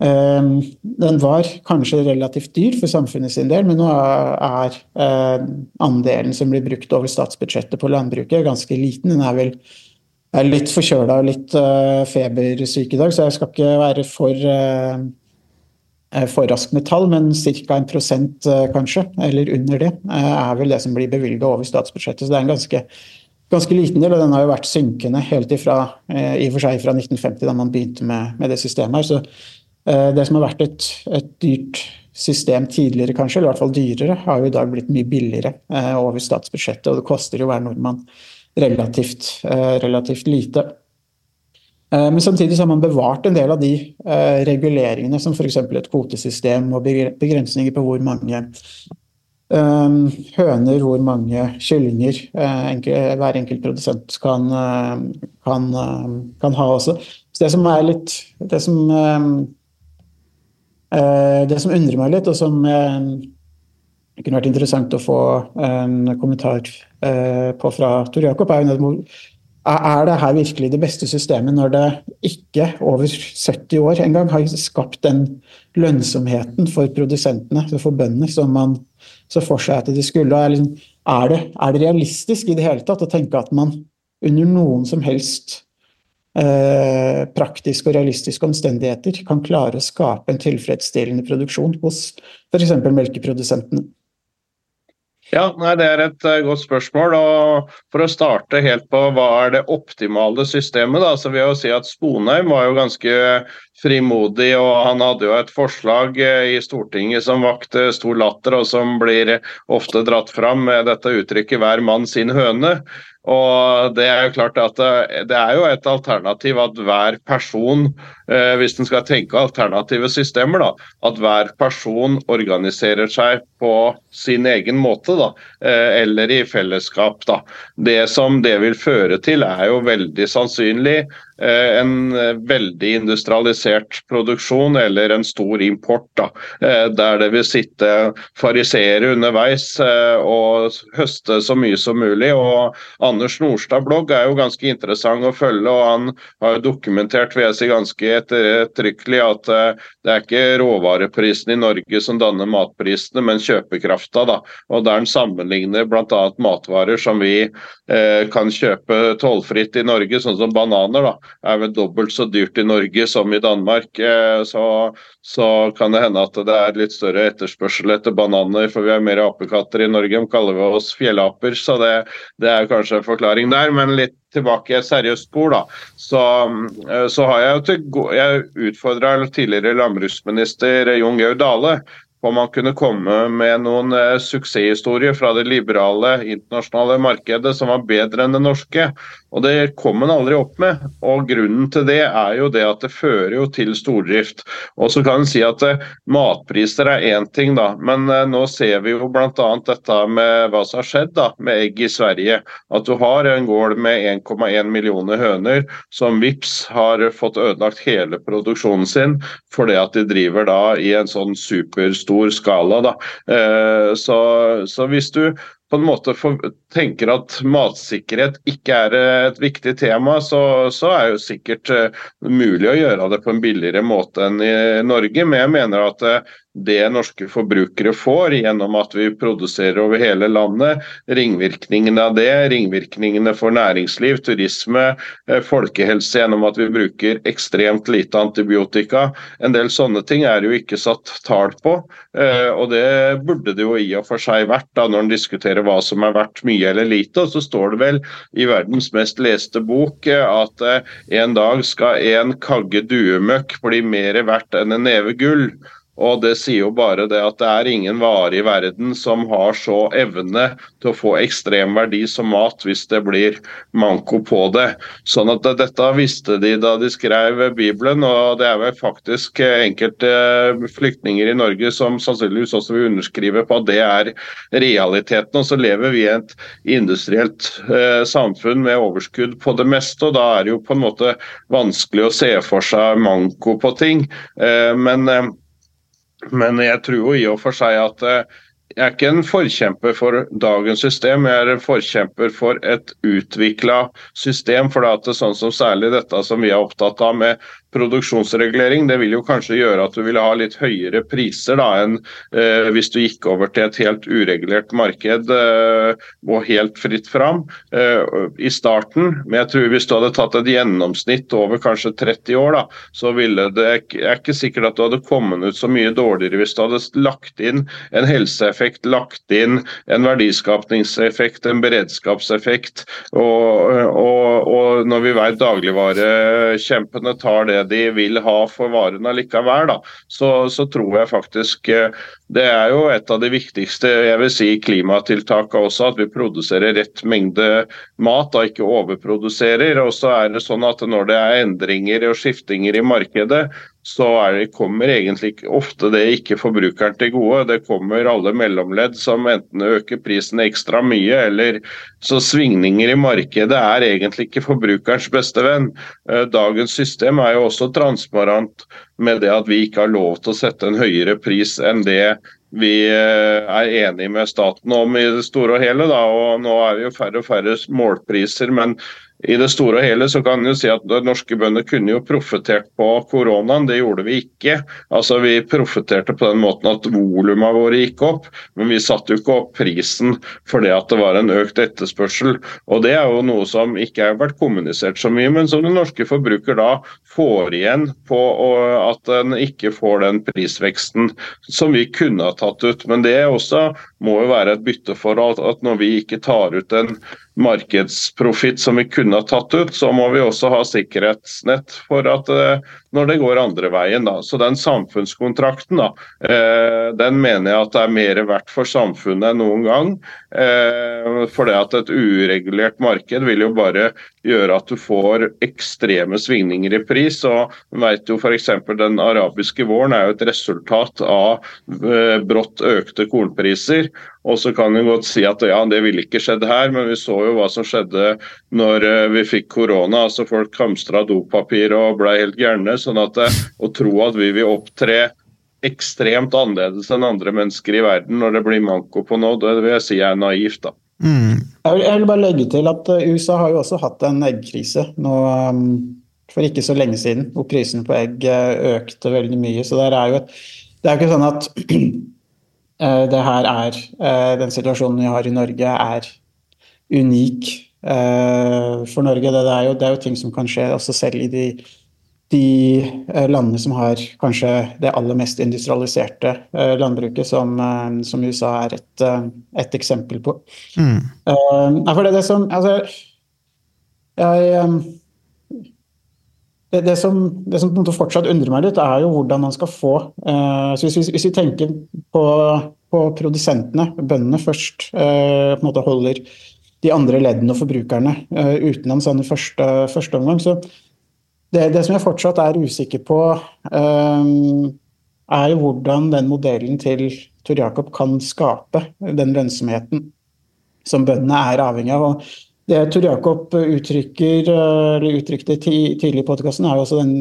um, Den var kanskje relativt dyr for samfunnet sin del, men nå er, uh, andelen som blir brukt over statsbudsjettet på landbruket, ganske liten. Den er vel er litt forkjøla og litt uh, febersyk i dag, så jeg skal ikke være for uh, med tall, men ca. en prosent kanskje, eller under det, er vel det som blir bevilga over statsbudsjettet. Så det er en ganske ganske liten del, og den har jo vært synkende helt ifra i og for seg fra 1950, da man begynte med, med det systemet her. Så det som har vært et, et, dyrt system tidligere, kanskje, eller i hvert fall dyrere, har jo i dag blitt mye billigere over statsbudsjettet, og det koster jo hver nordmann relativt, relativt lite. Men samtidig har man bevart en del av de reguleringene som f.eks. et kvotesystem og begrensninger på hvor mange høner, hvor mange kyllinger hver enkelt produsent kan, kan, kan, ha også. Så det som er litt Det som, det som undrer meg litt, og som det kunne vært interessant å få en kommentar på fra Tor Jakob, er det her virkelig det beste systemet når det ikke over 70 år engang har skapt den lønnsomheten for produsentene, for bøndene, som man så for seg at de skulle? Liksom, er, det, er, det, realistisk i det hele tatt å tenke at man under noen som helst eh, praktiske og realistiske omstendigheter kan klare å skape en tilfredsstillende produksjon hos f.eks. melkeprodusentene? Ja, nei, Det er et uh, godt spørsmål. og For å starte helt på hva er det optimale systemet, da, så vil jeg jo si at Sponheim var jo ganske frimodig, og han hadde jo et forslag eh, i Stortinget som vakte stor latter, og som blir ofte dratt fram med dette uttrykket 'hver mann sin høne'. Og Det er jo klart at det, det er jo et alternativ at hver person, eh, hvis en skal tenke alternative systemer, da, at hver person organiserer seg på sin egen måte, da, eh, eller i fellesskap. Da. Det som det vil føre til, er jo veldig sannsynlig eh, en veldig industrialisert produksjon eller en stor import, da, eh, der det vil sitte fariseere underveis eh, og høste så mye som mulig. og Anders Nordstad blogg er jo ganske interessant å følge, og han har jo dokumentert jeg si, ganske ettertrykkelig at eh, det er ikke råvareprisene i Norge som danner matprisene, men kjøpekrafta. da, og Der han sammenligner bl.a. matvarer som vi eh, kan kjøpe tollfritt i Norge, sånn som bananer, da, er vel dobbelt så dyrt i Norge som i Danmark. Eh, så, så kan det hende at det er litt større etterspørsel etter bananer, for vi har mer apekatter i Norge, de kaller vi oss fjellaper. så det, det er kanskje en forklaring der, men litt tilbake i et seriøst spor, da, så, eh, så har jeg jo til Jeg utfordra tidligere landbruksminister Jon Georg Dale om man kunne komme med noen eh, suksesshistorier fra det liberale internasjonale markedet som var bedre enn det norske. Og Det kom man aldri opp med. og Grunnen til det er jo det at det fører jo til stordrift. Og så kan en si at eh, Matpriser er én ting, da, men eh, nå ser vi jo bl.a. dette med hva som har skjedd da, med egg i Sverige. At du har en gård med 1,1 millioner høner som vips har fått ødelagt hele produksjonen sin fordi at de driver da i en sånn superstor skala. da. Eh, Så, så hvis du på en måte for, tenker at matsikkerhet ikke er eh, et viktig tema, så, så er jo sikkert eh, mulig å gjøre det på en billigere måte enn i Norge. Men jeg mener at det norske forbrukere får gjennom at vi produserer over hele landet, ringvirkningene av det, ringvirkningene for næringsliv, turisme, eh, folkehelse gjennom at vi bruker ekstremt lite antibiotika. En del sånne ting er jo ikke satt tall på, eh, og det burde det jo i og for seg vært da når en diskuterer hva som er verdt mye eller lite. Og så står det vel i verdens mest leste bok eh, at en dag skal en kagge duemøkk bli mer verdt enn en neve gull. Og det sier jo bare det at det er ingen vare i verden som har så evne til å få ekstrem verdi som mat hvis det blir manko på det. Sånn at dette visste de da de skrev Bibelen, og det er vel faktisk enkelte flyktninger i Norge som sannsynligvis også vil underskrive på at det er realiteten. Og så lever vi i et industrielt eh, samfunn med overskudd på det meste, og da er det jo på en måte vanskelig å se for seg manko på ting. Eh, men eh, men jeg tror jo i og for seg at eh, jeg er ikke en forkjemper for dagens system, jeg er en forkjemper for et utvikla system. For det er sånn som særlig dette som vi er opptatt av med produksjonsregulering, det vil jo kanskje gjøre at du vil ha litt høyere priser da enn eh, hvis du gikk over til et helt uregulert marked eh, og helt fritt fram eh, i starten. Men jeg tror hvis du hadde tatt et gjennomsnitt over kanskje 30 år, da, så ville det Jeg er ikke sikkert at du hadde kommet ut så mye dårligere hvis du hadde lagt inn en helseeffekt, lagt inn en verdiskapningseffekt, en beredskapseffekt. Og, og, og når vi vet dagligvarekjempene tar det de vil ha for varene likevel, da, så, så, tror jeg faktisk eh, det er jo et av de viktigste jeg vil si, klimatiltakene også, at vi produserer rett mengde mat og ikke overproduserer. Og så er det sånn at når det er endringer og skiftinger i markedet, så det, kommer egentlig ofte det ikke forbrukeren til gode. Det kommer alle mellomledd som enten øker prisen ekstra mye, eller så svingninger i markedet er egentlig ikke forbrukerens beste venn. Eh, dagens system er jo også transparent med det at vi ikke har lov til å sette en høyere pris enn det vi eh, er enige med staten om i det store og hele. Da. og Nå er det jo færre og færre målpriser, men i det store og hele så kan en si at norske bønder kunne jo profittert på koronaen, det gjorde vi ikke. Altså Vi profitterte på den måten at volumene våre gikk opp, men vi satte jo ikke opp prisen fordi at det var en økt etterspørsel. Og Det er jo noe som ikke har vært kommunisert så mye, men som den norske forbruker da får igjen på at en ikke får den prisveksten som vi kunne ha tatt ut. Men det også må jo være et bytteforhold. At når vi ikke tar ut en markedsprofitt som vi kunne ha tatt ut, så må vi også ha sikkerhetsnett for at eh, når det går andre veien. Da. Så den samfunnskontrakten, da, eh, den mener jeg at det er mer verdt for samfunnet enn noen gang. Eh, for det at et uregulert marked vil jo bare gjøre at du får ekstreme svingninger i pris. og vet jo f.eks. Den arabiske våren er jo et resultat av brått økte kornpriser. Og så kan du godt si at ja, det ville ikke skjedd her, men vi så jo hva som skjedde når eh, vi fikk korona. altså Folk hamstra dopapir og ble helt gærne. sånn at eh, Å tro at vi vil opptre ekstremt annerledes enn andre mennesker i verden når det blir manko på noe, det vil jeg si er naivt. da. Mm. Jeg, vil, jeg vil bare legge til at eh, USA har jo også hatt en eggkrise nå um, for ikke så lenge siden, hvor prisene på egg økte veldig mye. Så det er jo et, det er jo ikke sånn at uh, det her er uh, Den situasjonen vi har i Norge, er unik uh, for Norge. Det er, jo, det er jo ting som kan skje også selv i de, de landene som har kanskje det aller mest industrialiserte landbruket, som, som USA er et, et eksempel på. Mm. for det, det som Altså, jeg det, det, som, det, som, fortsatt undrer meg litt, er jo hvordan man skal få uh, så hvis, hvis, vi tenker på, på, produsentene, bøndene først, uh, på en måte holder de andre leddene og forbrukerne uh, utenom sånn i første, første, omgang, så det, det, som jeg fortsatt er usikker på, er jo hvordan den modellen til Tor Jakob kan skape den lønnsomheten som bøndene er avhengig av. og det Tor Jakob uttrykker, eller uttrykte tidlig i podkasten, er jo også den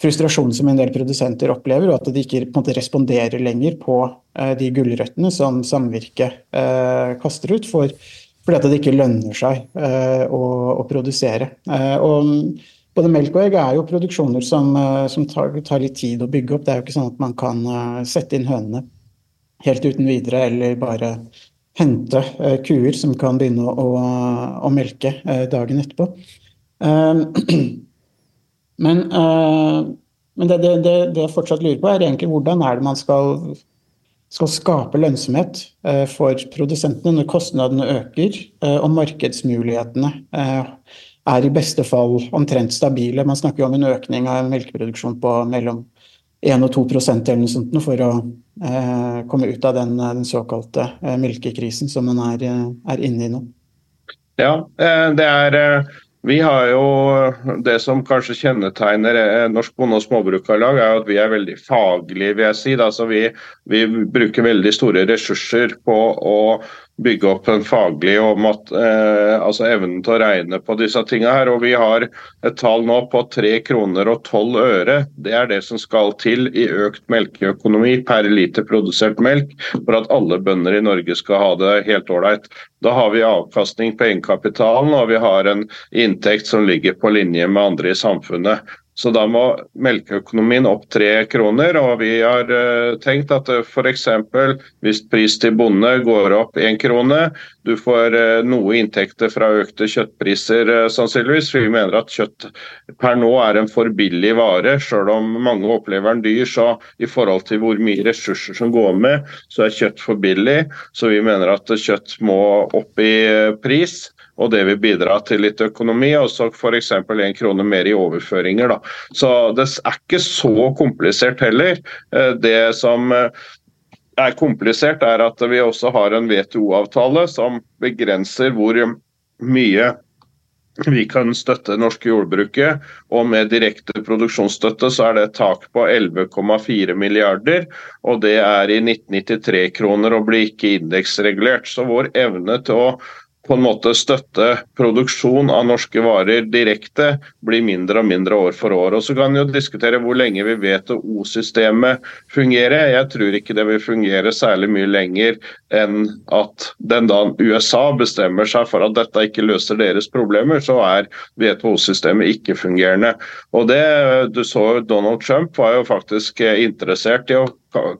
frustrasjonen som en del produsenter opplever, og at de ikke måte, responderer lenger på uh, de gulrøttene som samvirket uh, kaster ut, for, fordi at det ikke lønner seg uh, å, å, produsere. Eh, og både melk og egg er jo produksjoner som, eh, som tar, tar, litt tid å bygge opp. Det er jo ikke sånn at man kan eh, sette inn hønene helt uten videre, eller bare hente eh, kuer som kan begynne å, å, å melke dagen etterpå. Eh, men, men det, det, det, jeg fortsatt lurer på, er egentlig hvordan er det man skal, skal skape lønnsomhet for produsentene når kostnadene øker og markedsmulighetene er i beste fall omtrent stabile. Man snakker jo om en økning av melkeproduksjon på mellom 1 og 2% eller noe sånt for å eh, komme ut av den, den såkalte eh, melkekrisen som man er, eh, er, inne i nå. Ja, eh, det er eh, Vi har jo Det som kanskje kjennetegner Norsk Bonde- og Småbrukarlag, er at vi er veldig faglige, vil jeg si. Altså vi, vi bruker veldig store ressurser på å bygge opp en faglig og mat, eh, altså evnen til å regne på disse tingene her. Og vi har et tall nå på 3 kroner og 12 øre. Det er det som skal til i økt melkeøkonomi per liter produsert melk for at alle bønder i Norge skal ha det helt ålreit. Da har vi avkastning på egenkapitalen og vi har en inntekt som ligger på linje med andre i samfunnet. Så da må melkeøkonomien opp tre kroner. Og vi har uh, tenkt at eh, f.eks. hvis pris til bonde går opp én krone, du får uh, noe inntekter fra økte kjøttpriser sannsynligvis. Vi mener at kjøtt per nå er en for billig vare, selv om mange opplever den dyr. Så i forhold til hvor mye ressurser som går med, så er kjøtt for billig. Så vi mener at kjøtt må opp i pris og det vil bidra til litt økonomi. Og så f.eks. én krone mer i overføringer. Da. Så det er ikke så komplisert heller. Eh, det som eh, er komplisert, er at vi også har en WTO-avtale som begrenser hvor mye vi kan støtte det norske jordbruket, og med direkte produksjonsstøtte så er det et tak på 11,4 milliarder. Og det er i 1993-kroner og blir ikke indeksregulert. Så vår evne til å på en måte støtte produksjon av norske varer direkte, blir mindre og mindre år for år. Og Så kan vi jo diskutere hvor lenge vi vet at O-systemet fungerer. Jeg tror ikke det vil fungere særlig mye lenger enn at den da USA bestemmer seg for at dette ikke løser deres problemer, så er WTO-systemet ikke fungerende. Og det du så Donald Trump var jo faktisk interessert i å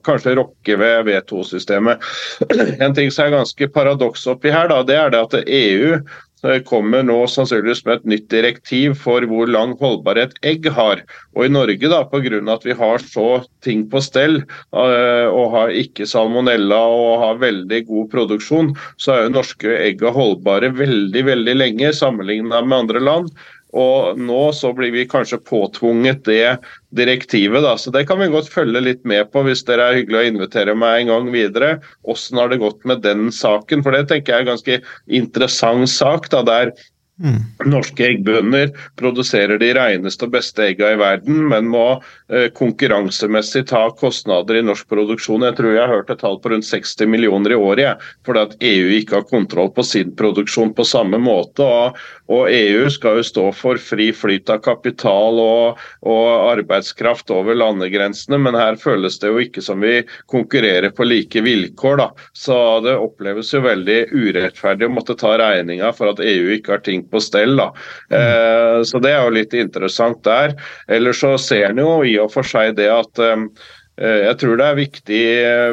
kanskje rokke ved V2-systemet. En ting som er ganske paradoks oppi her, da, det er det at EU eh, kommer nå sannsynligvis med et nytt direktiv for hvor lang holdbarhet egg har. Og i Norge, da, pga. at vi har så ting på stell eh, og har ikke salmonella og har veldig god produksjon, så er jo norske egg holdbare veldig, veldig lenge sammenlignet med andre land. Og nå så blir vi kanskje påtvunget det direktivet, da. Så det kan vi godt følge litt med på hvis dere er hyggelig å invitere meg en gang videre. Hvordan har det gått med den saken? For det tenker jeg er en ganske interessant sak. da, der Mm. Norske eggbønder produserer de reneste og beste eggene i verden, men må eh, konkurransemessig ta kostnader i norsk produksjon. Jeg tror jeg har hørt et tall på rundt 60 millioner i året, fordi at EU ikke har kontroll på sin produksjon på samme måte. Og, og EU skal jo stå for fri flyt av kapital og, og, arbeidskraft over landegrensene, men her føles det jo ikke som vi konkurrerer på like vilkår. Da. Så det oppleves jo veldig urettferdig å måtte ta regninga for at EU ikke har ting på stell. da. Eh, så det er jo litt interessant der. Ellers så ser en jo i og for seg det at eh, Eh, jeg tror det er viktig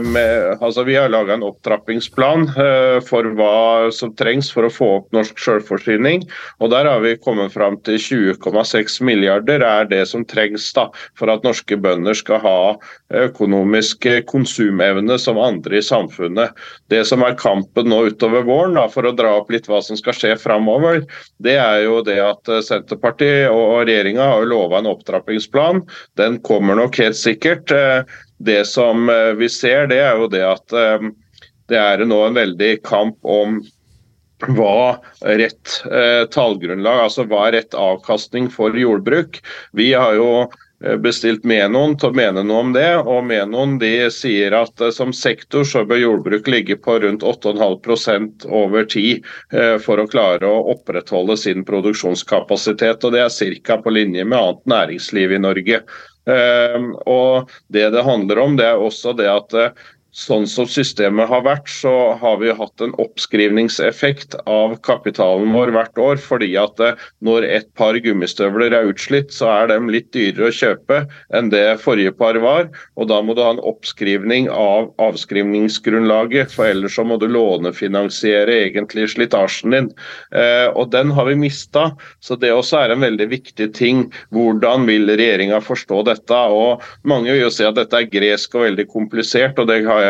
med altså Vi har laga en opptrappingsplan eh, for hva som trengs for å få opp norsk selvforsyning. og Der har vi kommet fram til 20,6 milliarder er det som trengs da, for at norske bønder skal ha økonomisk konsumevne som andre i samfunnet. Det som er kampen nå utover våren, da, for å dra opp litt hva som skal skje framover, det er jo det at Senterpartiet og regjeringa har lova en opptrappingsplan. Den kommer nok helt sikkert. Det som eh, vi ser, det er jo det at eh, det er nå en veldig kamp om hva rett eh, tallgrunnlag, altså hva rett avkastning for jordbruk. Vi har jo bestilt Menon til å mene noe om det, og Menon de sier at som sektor så bør jordbruk ligge på rundt 8,5 over tid for å klare å opprettholde sin produksjonskapasitet. og Det er ca. på linje med annet næringsliv i Norge. Ehm, og Det det handler om, det er også det at eh, sånn som systemet har vært, så har vi hatt en oppskrivningseffekt av kapitalen vår hvert år. Fordi at eh, når et par gummistøvler er utslitt, så er de litt dyrere å kjøpe enn det forrige par var. Og da må du ha en oppskrivning av avskrivningsgrunnlaget, for ellers så må du lånefinansiere egentlig slitasjen din. Eh, og den har vi mista. Så det også er en veldig viktig ting. Hvordan vil regjeringa forstå dette? Og mange vil jo si at dette er gresk og veldig komplisert. og det har jeg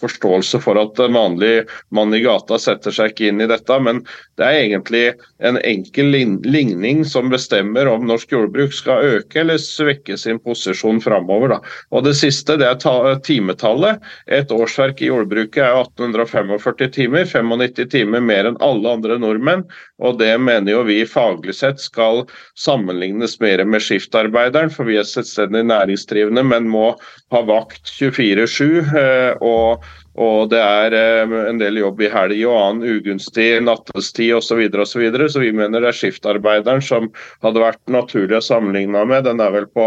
forståelse for at vanlig mann i gata setter seg ikke inn i dette, men det er egentlig en enkel ligning som bestemmer om norsk jordbruk skal øke eller svekke sin posisjon framover. Og det siste det er timetallet. Et årsverk i jordbruket er 1845 timer, 95 timer mer enn alle andre nordmenn. Og det mener jo vi faglig sett skal sammenlignes mer med skiftarbeideren, for vi er selvstendig næringsdrivende, men må ha vakt 24-7 og, og det er eh, en del jobb i helg og annen ugunstig nattestid osv. Så, og så, videre. så vi mener det er skiftarbeideren som hadde vært naturlig å sammenligne med. Den er vel på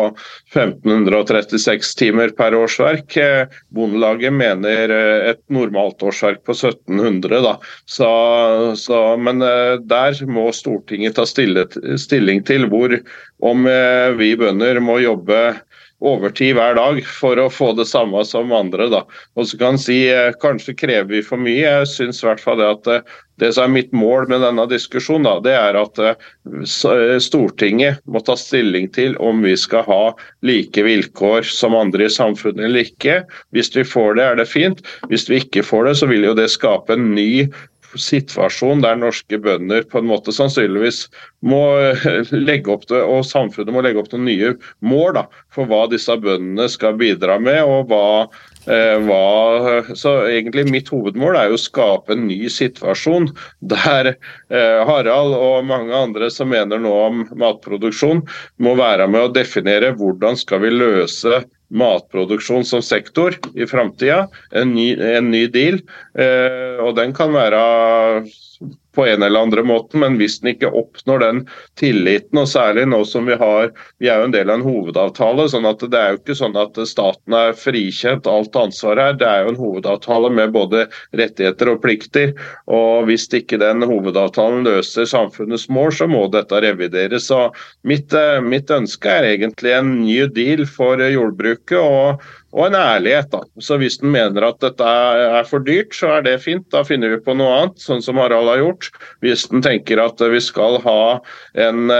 1536 timer per årsverk. Eh, Bondelaget mener eh, et normalt årsverk på 1700. Da. Så, så, men der må Stortinget ta stille, stilling til hvor om vi bønder må jobbe overtid hver dag for å få det samme som andre. Da. Og så kan si eh, kanskje krever vi for mye. Jeg syns i hvert fall det at eh, det som er mitt mål med denne diskusjonen, da, det er at eh, Stortinget må ta stilling til om vi skal ha like vilkår som andre i samfunnet eller ikke. Hvis vi får det, er det fint. Hvis vi ikke får det, så vil jo det skape en ny situasjon der norske bønder på en måte sannsynligvis må eh, legge opp det, og samfunnet må legge opp noen nye mål da, for hva disse bøndene skal bidra med. og hva, eh, hva så egentlig Mitt hovedmål er jo å skape en ny situasjon der eh, Harald og mange andre som mener noe om matproduksjon, må være med å definere hvordan skal vi løse matproduksjon som sektor i framtida. En, en, ny deal. Eh, og den kan være på en eller andre måten, men hvis den ikke oppnår den tilliten, og særlig nå som vi har Vi er jo en del av en hovedavtale, sånn at det er jo ikke sånn at staten er frikjent alt ansvaret her. Det er jo en hovedavtale med både rettigheter og plikter. og Hvis ikke den hovedavtalen løser samfunnets mål, så må dette revideres. Så mitt, eh, mitt ønske er egentlig en ny deal for jordbruket. og og en ærlighet. da. Så Hvis en mener at dette er for dyrt, så er det fint. Da finner vi på noe annet, sånn som Harald har gjort. Hvis en tenker at vi skal ha en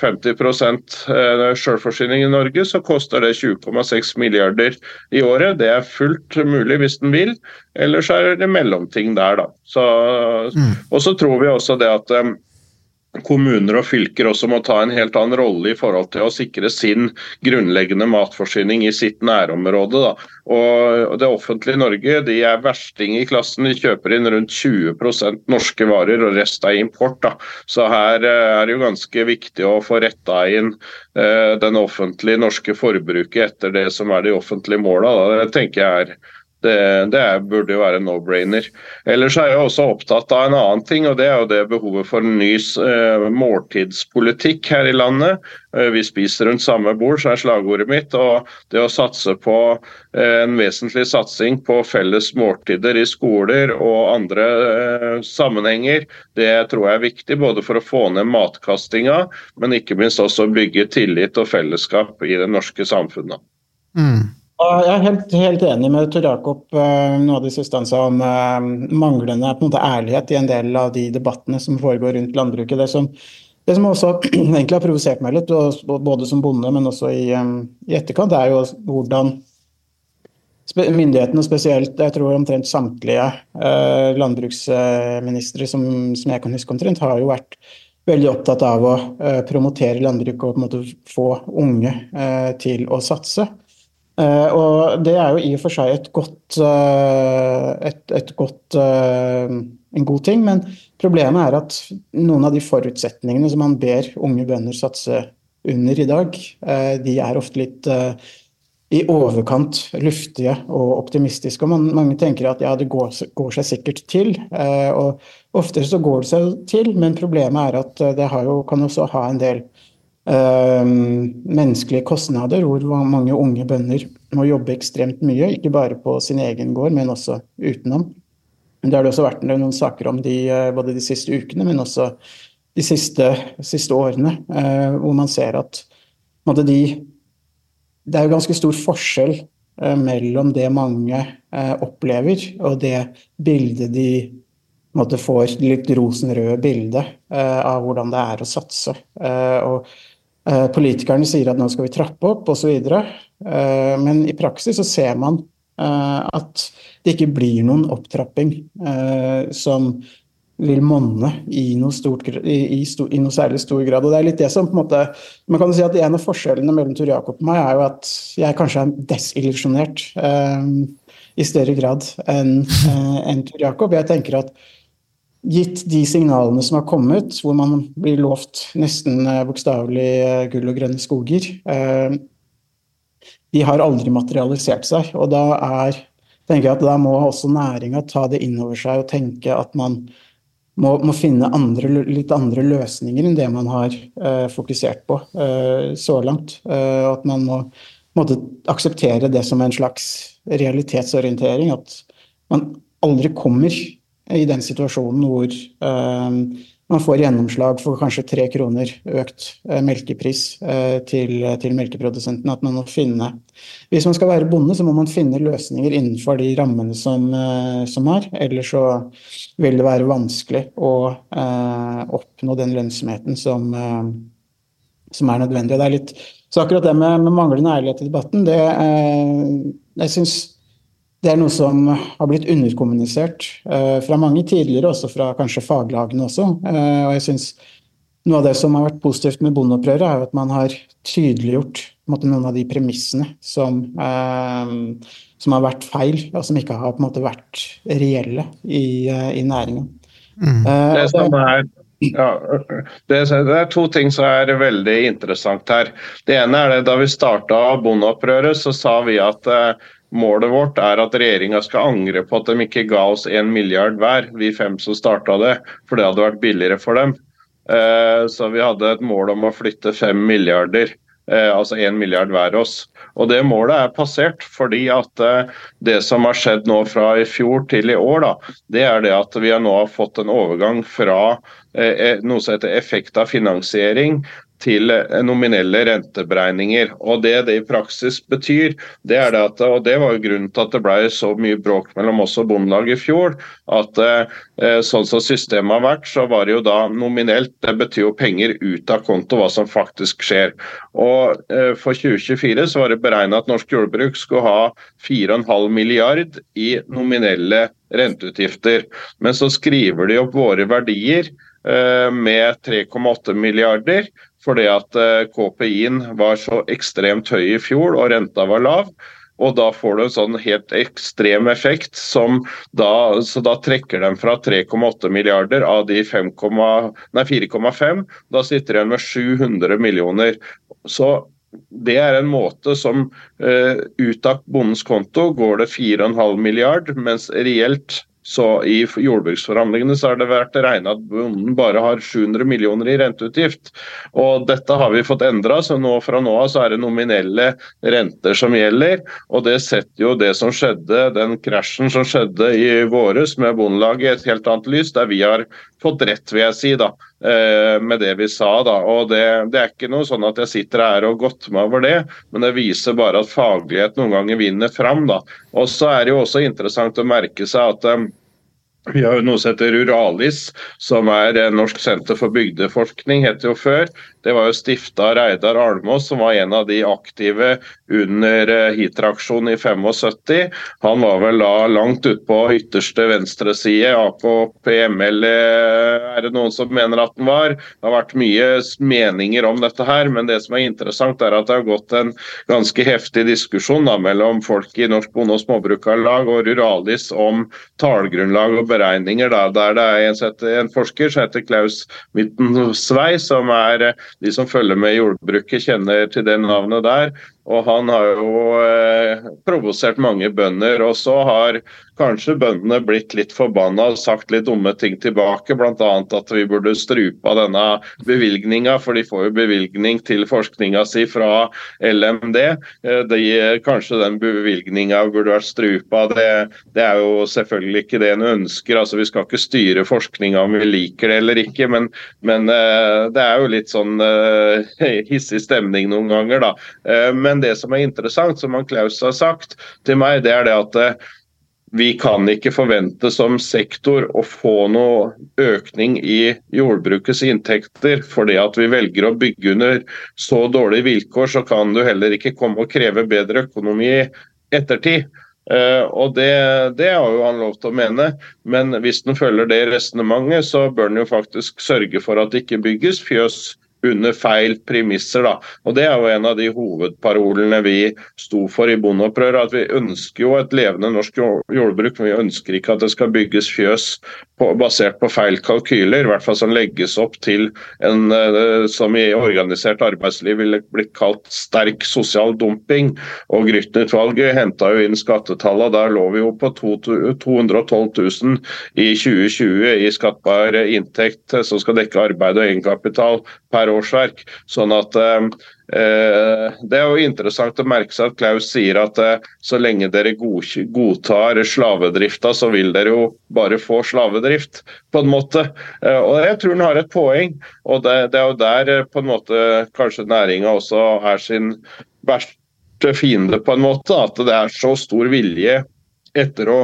50% selvforsyning i Norge, så koster det 20,6 milliarder i året. Det er fullt mulig hvis en vil. Ellers er det mellomting der, da. Så, mm. Og så tror vi også det at kommuner og fylker også må ta en helt annen rolle i forhold til å sikre sin grunnleggende matforsyning i sitt nærområde. Da. Og Det offentlige Norge de er versting i klassen. De kjøper inn rundt 20% norske varer, og resten er import. Da. Så her eh, er det jo ganske viktig å få retta inn eh, den offentlige norske forbruket etter det som er de offentlige måla. Det tenker jeg er det, det burde jo være no-brainer. Ellers er jeg også opptatt av en annen ting, og det er jo det behovet for en ny uh, måltidspolitikk her i landet. Uh, vi spiser rundt samme bord, så er slagordet mitt. Og det å satse på uh, en vesentlig satsing på felles måltider i skoler og andre sammenhenger, det tror jeg er viktig både for å få ned matkastinga, men ikke minst også bygge tillit og fellesskap i det norske samfunnet. Mm. Jeg er helt, helt enig med Tor Jakob uh, noe av det siste han sa om uh, manglende måte, ærlighet i en del av de debattene som foregår rundt landbruket. Det som, det som også egentlig har provosert meg litt, både som bonde, men også i, um, i etterkant, er jo hvordan myndighetene spesielt, jeg tror omtrent samtlige eh, landbruksministre som, som, jeg kan huske omtrent, har jo vært veldig opptatt av å promotere landbruk og på en måte få unge til å satse. Uh, og det er jo i og for seg et godt, uh, et, et godt uh, en god ting, men problemet er at noen av de forutsetningene som man ber unge bønder satse under i dag, de er ofte litt i overkant luftige og optimistiske. og man, Mange tenker at ja, det går, går seg sikkert til. og Ofte så går det seg til, men problemet er at det jo, kan også ha en del menneskelige kostnader, hvor mange unge bønder må jobbe ekstremt mye. Ikke bare på sin egen gård, men også utenom. Det har det også vært noen saker om de, eh, både de siste ukene, men også de siste, siste årene, uh, hvor man ser at de, Det er jo ganske stor forskjell uh, mellom det mange opplever, og det bildet de måtte, får, litt rosenrøde bildet av hvordan det er å satse. og Eh, politikerne sier at nå skal vi trappe opp osv. Eh, men i praksis så ser man eh, at det ikke blir noen opptrapping som vil monne i i, i, i noe, særlig stor grad. Og det er litt det som på en måte, man kan si at En av forskjellene mellom Tor Jakob og meg er jo at jeg kanskje er desillusjonert eh, i større grad enn eh, en Tor Jakob. Jeg tenker at gitt de signalene som har kommet, hvor man blir lovt nesten eh, bokstavelig eh, gull og grønne skoger, eh, de har aldri materialisert seg. Og da er tenker jeg at da må også næringa ta det inn over seg og tenke at man må, må finne andre, litt andre løsninger enn det man har fokusert på så langt. At man må måtte akseptere det som en slags realitetsorientering. At man aldri kommer i den situasjonen hvor uh, man får gjennomslag for kanskje tre kroner økt uh, melkepris uh, til, til melkeprodusenten. At man må finne Hvis man skal være bonde, så må man finne løsninger innenfor de rammene som, som er. Ellers så vil det være vanskelig å oppnå den lønnsomheten som, som er nødvendig. Det er litt, så akkurat det med, med manglende ærlighet i debatten, det jeg synes det er noe som har blitt underkommunisert uh, fra mange tidligere, også fra kanskje faglagene også. Uh, og jeg synes noe av det som har vært positivt med bondeopprøret, er at man har tydeliggjort måte, noen av de premissene som, uh, som, har vært feil, og som ikke har måte, vært reelle i, i næringen. Mm. det som er ja, det, er to ting som er veldig interessant her. Det ene er det da vi starta bondeopprøret, så sa vi at Målet vårt er at regjeringa skal angre på at de ikke ga oss én milliard hver, vi fem som starta det, for det hadde vært billigere for dem. Eh, så vi hadde et mål om å flytte fem milliarder, eh, altså én milliard hver oss. Og det målet er passert, fordi at eh, det som har skjedd nå fra i fjor til i år, da, det er det at vi nå har fått en overgang fra noe som heter effekt av finansiering til eh, nominelle renteberegninger. Og Det det i praksis betyr, det er det at, og det var jo grunnen til at det ble så mye bråk mellom oss og Bondelaget i fjor, at eh, sånn som systemet har vært, så var det jo da nominelt. Det betyr jo penger ut av konto, hva som faktisk skjer. Og eh, For 2024 så var det beregna at norsk jordbruk skulle ha 4,5 milliard i nominelle renteutgifter. Men så skriver de opp våre verdier med 3,8 milliarder fordi at eh, KPI-en var så ekstremt høy i fjor og renta var lav. Og da får du en sånn helt ekstrem effekt som da Så da trekker de fra 3,8 milliarder av de 4,5. Da sitter de med 700 millioner. Så det er en måte som uh, ut av bondens konto går det 4,5 milliard, mens reelt så I jordbruksforhandlingene så har det vært regna at bonden bare har 700 millioner i renteutgift. Og Dette har vi fått endra, så nå fra nå av så er det nominelle renter som gjelder. og Det setter jo det som skjedde, den krasjen som skjedde i våres med Bondelaget i et helt annet lys, der vi har fått rett, vil jeg si, da, eh, med det vi sa. da, og det, det, er ikke noe sånn at jeg sitter her og godter meg over det, men det viser bare at faglighet noen ganger vinner fram. da. Og så er det jo også interessant å merke seg at um, vi har jo noe som heter Ruralis, som er Norsk senter for bygdeforskning, het det jo før. Det var jo stifta av Reidar Almås, som var en av de aktive under eh, Hitra-aksjonen i 75. Han var vel da langt ute på ytterste venstre side. AKP-ML eh, er det noen som mener at den var. Det har vært mye meninger om dette her, men det som er interessant er at det har gått en ganske heftig diskusjon da, mellom folk i Norsk Bonde- og Småbrukarlag og Ruralis om tallgrunnlag og beregninger. Da, der det er en, en forsker som heter Klaus Mittensvei, som er de som følger med i jordbruket, kjenner til det navnet der. Og han har jo eh, provosert mange bønder. Og så har kanskje bøndene blitt litt forbanna og sagt litt dumme ting tilbake. Bl.a. at vi burde strupe denne bevilgninga, for de får jo bevilgning til forskninga si fra LMD. Eh, de, kanskje den bevilgninga burde vært strupa. Det, det er jo selvfølgelig ikke det en ønsker. altså Vi skal ikke styre forskninga om vi liker det eller ikke, men, men eh, det er jo litt sånn uh, hissig stemning noen ganger, da. Uh, men men det som er interessant, som han Klaus har sagt til meg, det er det at eh, vi kan ikke forvente som sektor å få noe økning i jordbrukets inntekter. fordi at vi velger å bygge under så dårlige vilkår, så kan du heller ikke komme og kreve bedre økonomi i ettertid. Uh, og det, det, har jo han lov til å mene, men hvis den følger det resonnementet, så bør den jo faktisk sørge for at det ikke bygges fjøs under feil premisser. Da. Og Det er jo en av de hovedparolene vi sto for i bondeopprøret. At vi ønsker jo et levende norsk jordbruk, men vi ønsker ikke at det skal bygges fjøs basert på feil kalkyler. I hvert fall som legges opp til en uh, som i organisert arbeidsliv ville blitt kalt sterk sosial dumping. Og Grytten-utvalget henta jo inn skattetallene. Der lå vi jo på to, 212 000 i 2020 i skattbar inntekt som skal dekke arbeid og egenkapital per årsverk. Sånn at eh, eh, Det er jo interessant å merke seg at Klaus sier at eh, så lenge dere godtar slavedrifta, så vil dere jo bare få slavedrift, på en måte. Eh, og Jeg tror han har et poeng. og Det, er jo der eh, på en måte kanskje næringa også er sin verste fiende, på en måte. At det er så stor vilje etter å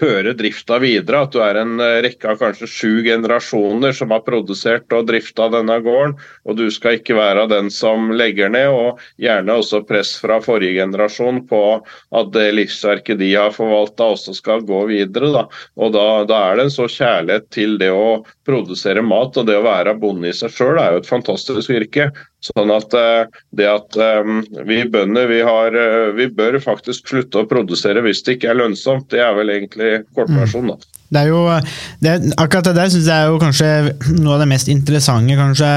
føre drifta videre. At du er en eh, rekke av kanskje sju generasjoner som har produsert og drifta denne gården, og du skal ikke være den som legger ned. Og gjerne også press fra forrige generasjon på at det livsverket de har forvalta også skal gå videre. Da. Og da, da, er det en så kjærlighet til det å produsere mat og det å være bonde i seg sjøl er jo et fantastisk yrke. Sånn at eh, det at um, vi bønder vi, har, vi bør faktisk slutte å produsere hvis det ikke er lønnsomt, det er vel egentlig kortversjonen. da. Det er jo, det, akkurat det der syns jeg er jo kanskje noe av det mest interessante. kanskje.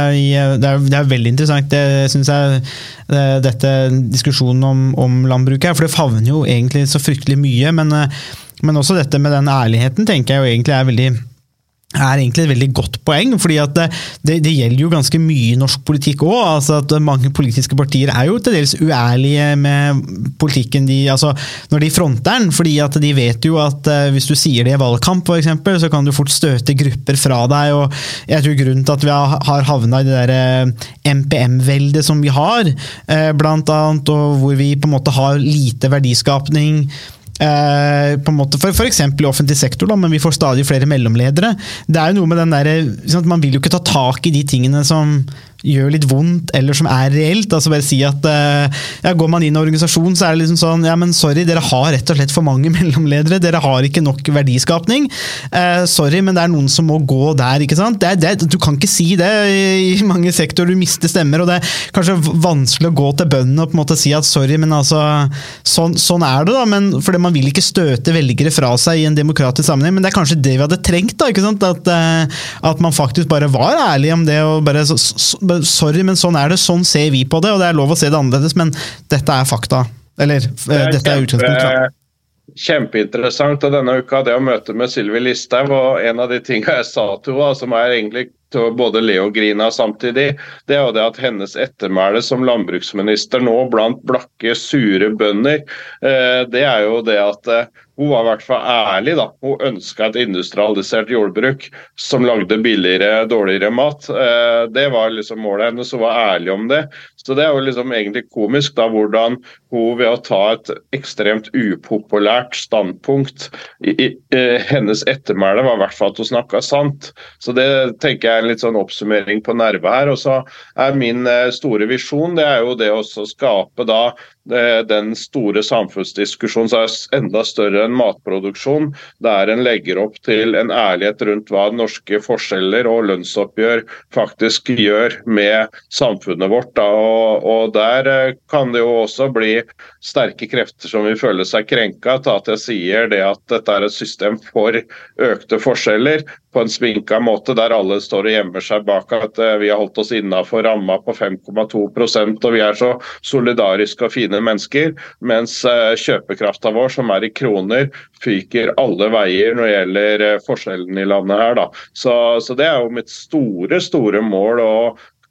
Det er, det er veldig interessant, det syns jeg, dette diskusjonen om, om landbruket. For det favner jo egentlig så fryktelig mye. Men, men også dette med den ærligheten tenker jeg jo egentlig er veldig er egentlig et veldig godt poeng, fordi det, det, det gjelder jo ganske mye i norsk politikk òg. Altså at mange politiske partier er jo til dels uærlige med politikken de altså når de fronter den. fordi at de vet jo at uh, hvis du sier det i valgkamp, eksempel, så kan du fort støte grupper fra deg. og Jeg tror grunnen til at vi har, havna i det der uh, MPM-veldet som vi har, uh, blant annet, og hvor vi på en måte har lite verdiskapning Eh, på en måte, for F.eks. i offentlig sektor, da, men vi får stadig flere mellomledere. Det er jo noe med den der, sånn Man vil jo ikke ta tak i de tingene som gjør litt vondt, eller som er reelt. altså bare si at uh, ja, Går man inn i organisasjon, så er det liksom sånn ja, men sorry, dere har rett og slett for mange mellomledere. Dere har ikke nok verdiskapning. Uh, sorry, men det er noen som må gå der. ikke sant? Det det, du kan ikke si det i mange sektorer. Du mister stemmer, og det er kanskje vanskelig å gå til bøndene og på en måte si at sorry, men altså Sånn, sånn er det, da. men fordi Man vil ikke støte velgere fra seg i en demokratisk sammenheng, men det er kanskje det vi hadde trengt. da, ikke sant? At, uh, at man faktisk bare var ærlig om det. og bare så, så, sorry, men sånn er det. Sånn ser vi på det, og det er lov å se det annerledes, men dette er fakta. Eller det er dette er utgangspunktet. Kjempeinteressant og denne uka det å møte med Sylvi Listhaug. og En av de tingene jeg sa til henne, som er egentlig både le og grine samtidig, det er jo det at hennes ettermæle som landbruksminister nå blant blakke, sure bønder, eh, det er jo det at eh, hun var i hvert fall ærlig. da. Hun ønska et industrialisert jordbruk som lagde billigere, dårligere mat. Eh, det var liksom målet hennes, hun var ærlig om det. Så det er jo liksom egentlig komisk da, hvordan hun ved å ta et ekstremt upopulært standpunkt i, i, eh, Hennes ettermæle var i hvert fall at hun snakka sant. Så det tenker jeg er en litt sånn oppsummering på nerve her. Og så er min eh, store visjon det er jo det å skape da den store samfunnsdiskusjonen som er enda større enn matproduksjon, der en legger opp til en ærlighet rundt hva norske forskjeller og lønnsoppgjør faktisk gjør med samfunnet vårt. Og, og, Der eh, kan det jo også bli sterke krefter som vil føle seg krenka til at jeg sier det at dette er et system for økte forskjeller på en sminka måte, der alle står og gjemmer seg bak at eh, vi har holdt oss innafor ramma på 5,2% og vi er så solidariske og fine mennesker, mens eh, kjøpekrafta vår, som er i kroner, fyker alle veier når det gjelder forskjellene forskjellen i landet her. Da. Så, så det er jo mitt store, store mål. å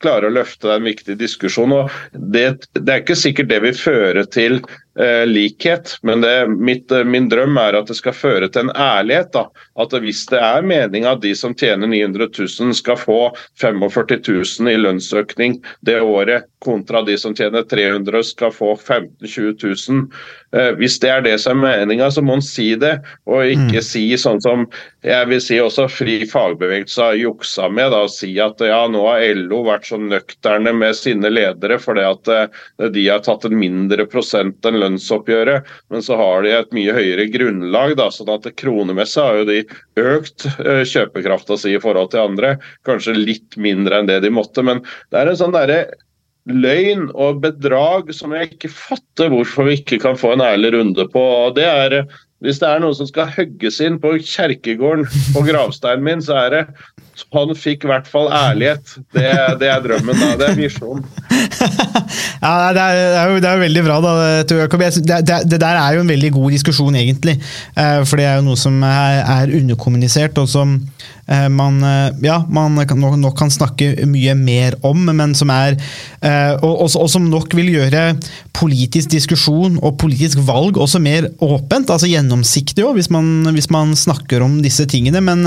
klare å løfte den viktige diskusjonen. og det, det, er ikke sikkert det vil føre til eh, likhet, men det, mitt, eh, min drøm er at det skal føre til en ærlighet. Da. At hvis det er meninga at de som tjener 900 000 skal få 45 000 i lønnsøkning det året, kontra de som tjener 300 skal få 15 000-20 000. Eh, hvis det er det som er meninga, så må en si det, og ikke mm. si sånn som jeg vil si også Fri fagbevegelse har juksa med. da, å Si at ja, nå har LO vært så nøkterne med sine ledere fordi at eh, de har tatt en mindre prosent enn lønnsoppgjøret, men så har de et mye høyere grunnlag. da, sånn at Kronemessig har jo de økt eh, kjøpekrafta si i forhold til andre. Kanskje litt mindre enn det de måtte, men det er en sånn derre løgn og bedrag som jeg ikke fatter hvorfor vi ikke kan få en ærlig runde på. og det er hvis det er noen som skal hogges inn på kjerkegården på gravsteinen min, så er det han fikk i hvert fall ærlighet. Det, det er drømmen. da, Det er visjonen. ja, det er, det, er jo, det er, jo, veldig bra, da, Jakob. Det, der er jo en veldig god diskusjon, egentlig. Eh, for det er jo noe som er, er underkommunisert, og som man, eh, ja, man nok kan snakke mye mer om, men som er og, og, som nok vil gjøre politisk diskusjon og politisk valg også mer åpent, altså gjennomsiktig òg, hvis, hvis, man snakker om disse tingene. Men,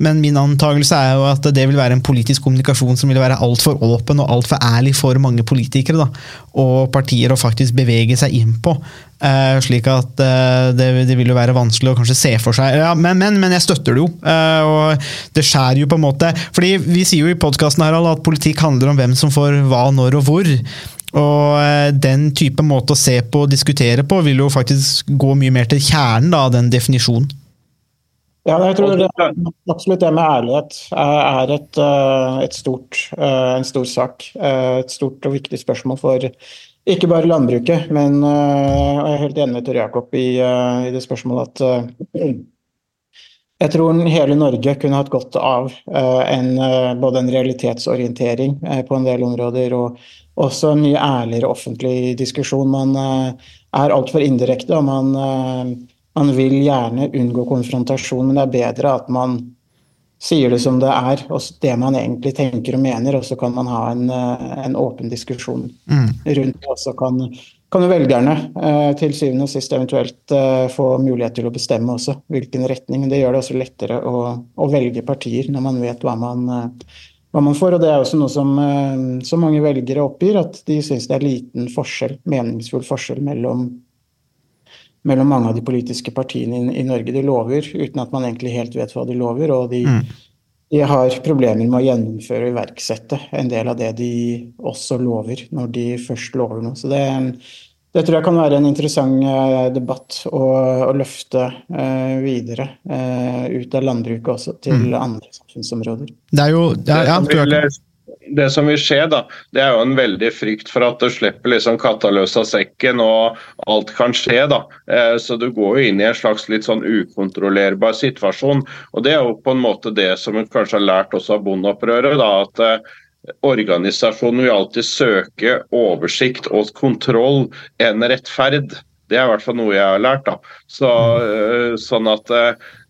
men min antakelse er jo at det vil være en politisk kommunikasjon som vil være altfor åpen og altfor ærlig for mange politikere da, og partier å faktisk bevege seg inn på. Uh, slik at uh, det, det, vil jo være vanskelig å kanskje se for seg ja, men, men, men, jeg støtter det jo. Uh, og det skjærer jo på en måte fordi Vi sier jo i podkasten at politikk handler om hvem som får hva, når og hvor. Og den type måte å se på og diskutere på vil jo faktisk gå mye mer til kjernen av den definisjonen. Ja, jeg tror det, absolutt det med ærlighet er et, et stort, en stor sak. Et stort og viktig spørsmål for ikke bare landbruket, men jeg er helt enig med Tor Jakob i, i, det spørsmålet at jeg tror hele Norge kunne hatt godt av en, både en realitetsorientering på en del områder og også en mye ærligere offentlig diskusjon. Man er altfor indirekte. og man man vil gjerne unngå konfrontasjon, men det er bedre at man sier det som det er, og det man egentlig tenker og mener, og så kan man ha en, eh, en åpen diskusjon rundt det. Og så kan, kan jo velgerne eh, til syvende og sist eventuelt eh, få mulighet til å bestemme også hvilken retning. Det gjør det også lettere å, å velge partier når man vet hva man, hva man får. Og det er også noe som, så mange velgere oppgir, at de syns det er liten forskjell, meningsfull forskjell mellom mellom mange av de politiske partiene i, i Norge. De lover uten at man egentlig helt vet hva de lover, og de, de har problemer med å gjennomføre og iverksette en del av det de også lover, når de først lover noe. Så det, det tror jeg kan være en interessant eh, debatt å, å løfte eh, videre eh, ut av landbruket også til andre samfunnsområder. Det er jo ja, ja, det, som vil, skje, da, det er jo en veldig frykt for at du slipper liksom katta løs av sekken og alt kan skje. da. Eh, Så du går jo inn i en slags litt sånn ukontrollerbar situasjon. Og det er jo på en måte det som hun kanskje har lært også av bondeopprøret. da, at eh, Organisasjonen vil alltid søke oversikt og kontroll enn rettferd. Det er i hvert fall noe jeg har lært. da. Så, øh, sånn at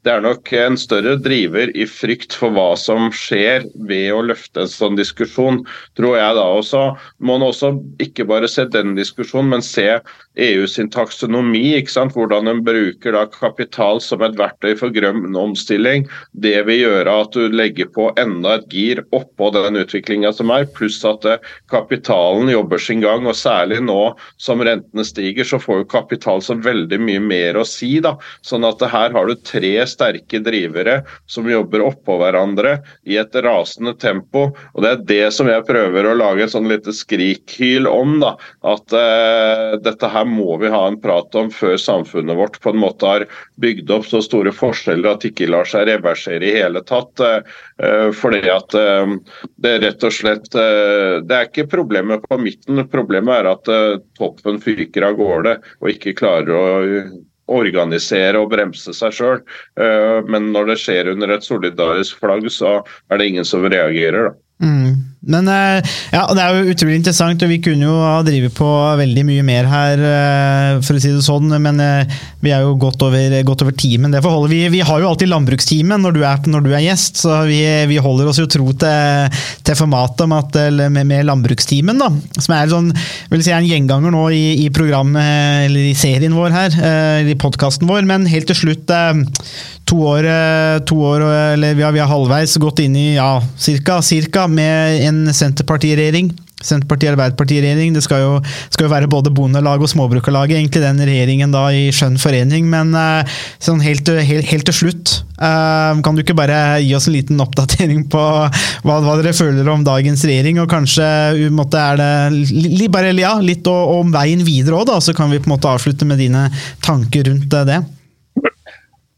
det er nok en større driver i frykt for hva som skjer ved å løfte en sånn diskusjon, tror jeg da også. Må en også ikke bare se den diskusjonen, men se EU sin taksonomi. Hvordan en bruker da kapital som et verktøy for grønn omstilling. Det vil gjøre at du legger på enda et gir oppå den utviklinga som er, pluss at eh, kapitalen jobber sin gang. og Særlig nå som rentene stiger, så får jo kapital så veldig mye mer å si. da, sånn at her har du tre sterke drivere som jobber oppå hverandre i et rasende tempo. og Det er det som jeg prøver å lage et sånn lite skrikhyl om. da, At uh, dette her må vi ha en prat om før samfunnet vårt på en måte har bygd opp så store forskjeller at det ikke lar seg reversere i hele tatt. eh, fordi at eh, det er rett og slett eh, Det er ikke problemet på midten, problemet er at toppen fyker av gårde og ikke klarer å organisere og bremse seg sjøl. Men når det skjer under et solidarisk flagg, så er det ingen som reagerer. da. Mm. Men eh, ja, det er jo utrolig interessant, og vi kunne jo ha drevet på veldig mye mer her, eh, for å si det sånn, men eh, vi er jo godt over, godt over timen. Det får. Vi, vi har jo alltid landbrukstimen når du er, når du er gjest, så vi, vi holder oss jo tro til, til formatet at, med, med landbrukstimen, da, som er sånn, vil si en gjenganger nå i, i programmet, eller i serien vår her, eller i podkasten vår, men helt til slutt to år, to år eller vi vi har halvveis gått inn i ja, cirka, cirka med en Senterpartiregjering. Senterparti-Arbeiderparti-regjering. Det skal jo, skal jo være både Bondelag og småbrukarlag, egentlig den regjeringen da i skjønn forening. Men eh, sånn helt, helt, helt til slutt, eh, kan du ikke bare gi oss en liten oppdatering på hva, hva dere føler om dagens regjering, og kanskje uh, måtte, er det li, bare, ja, litt om veien videre òg, da, så kan vi på en måte avslutte med dine tanker rundt eh, det.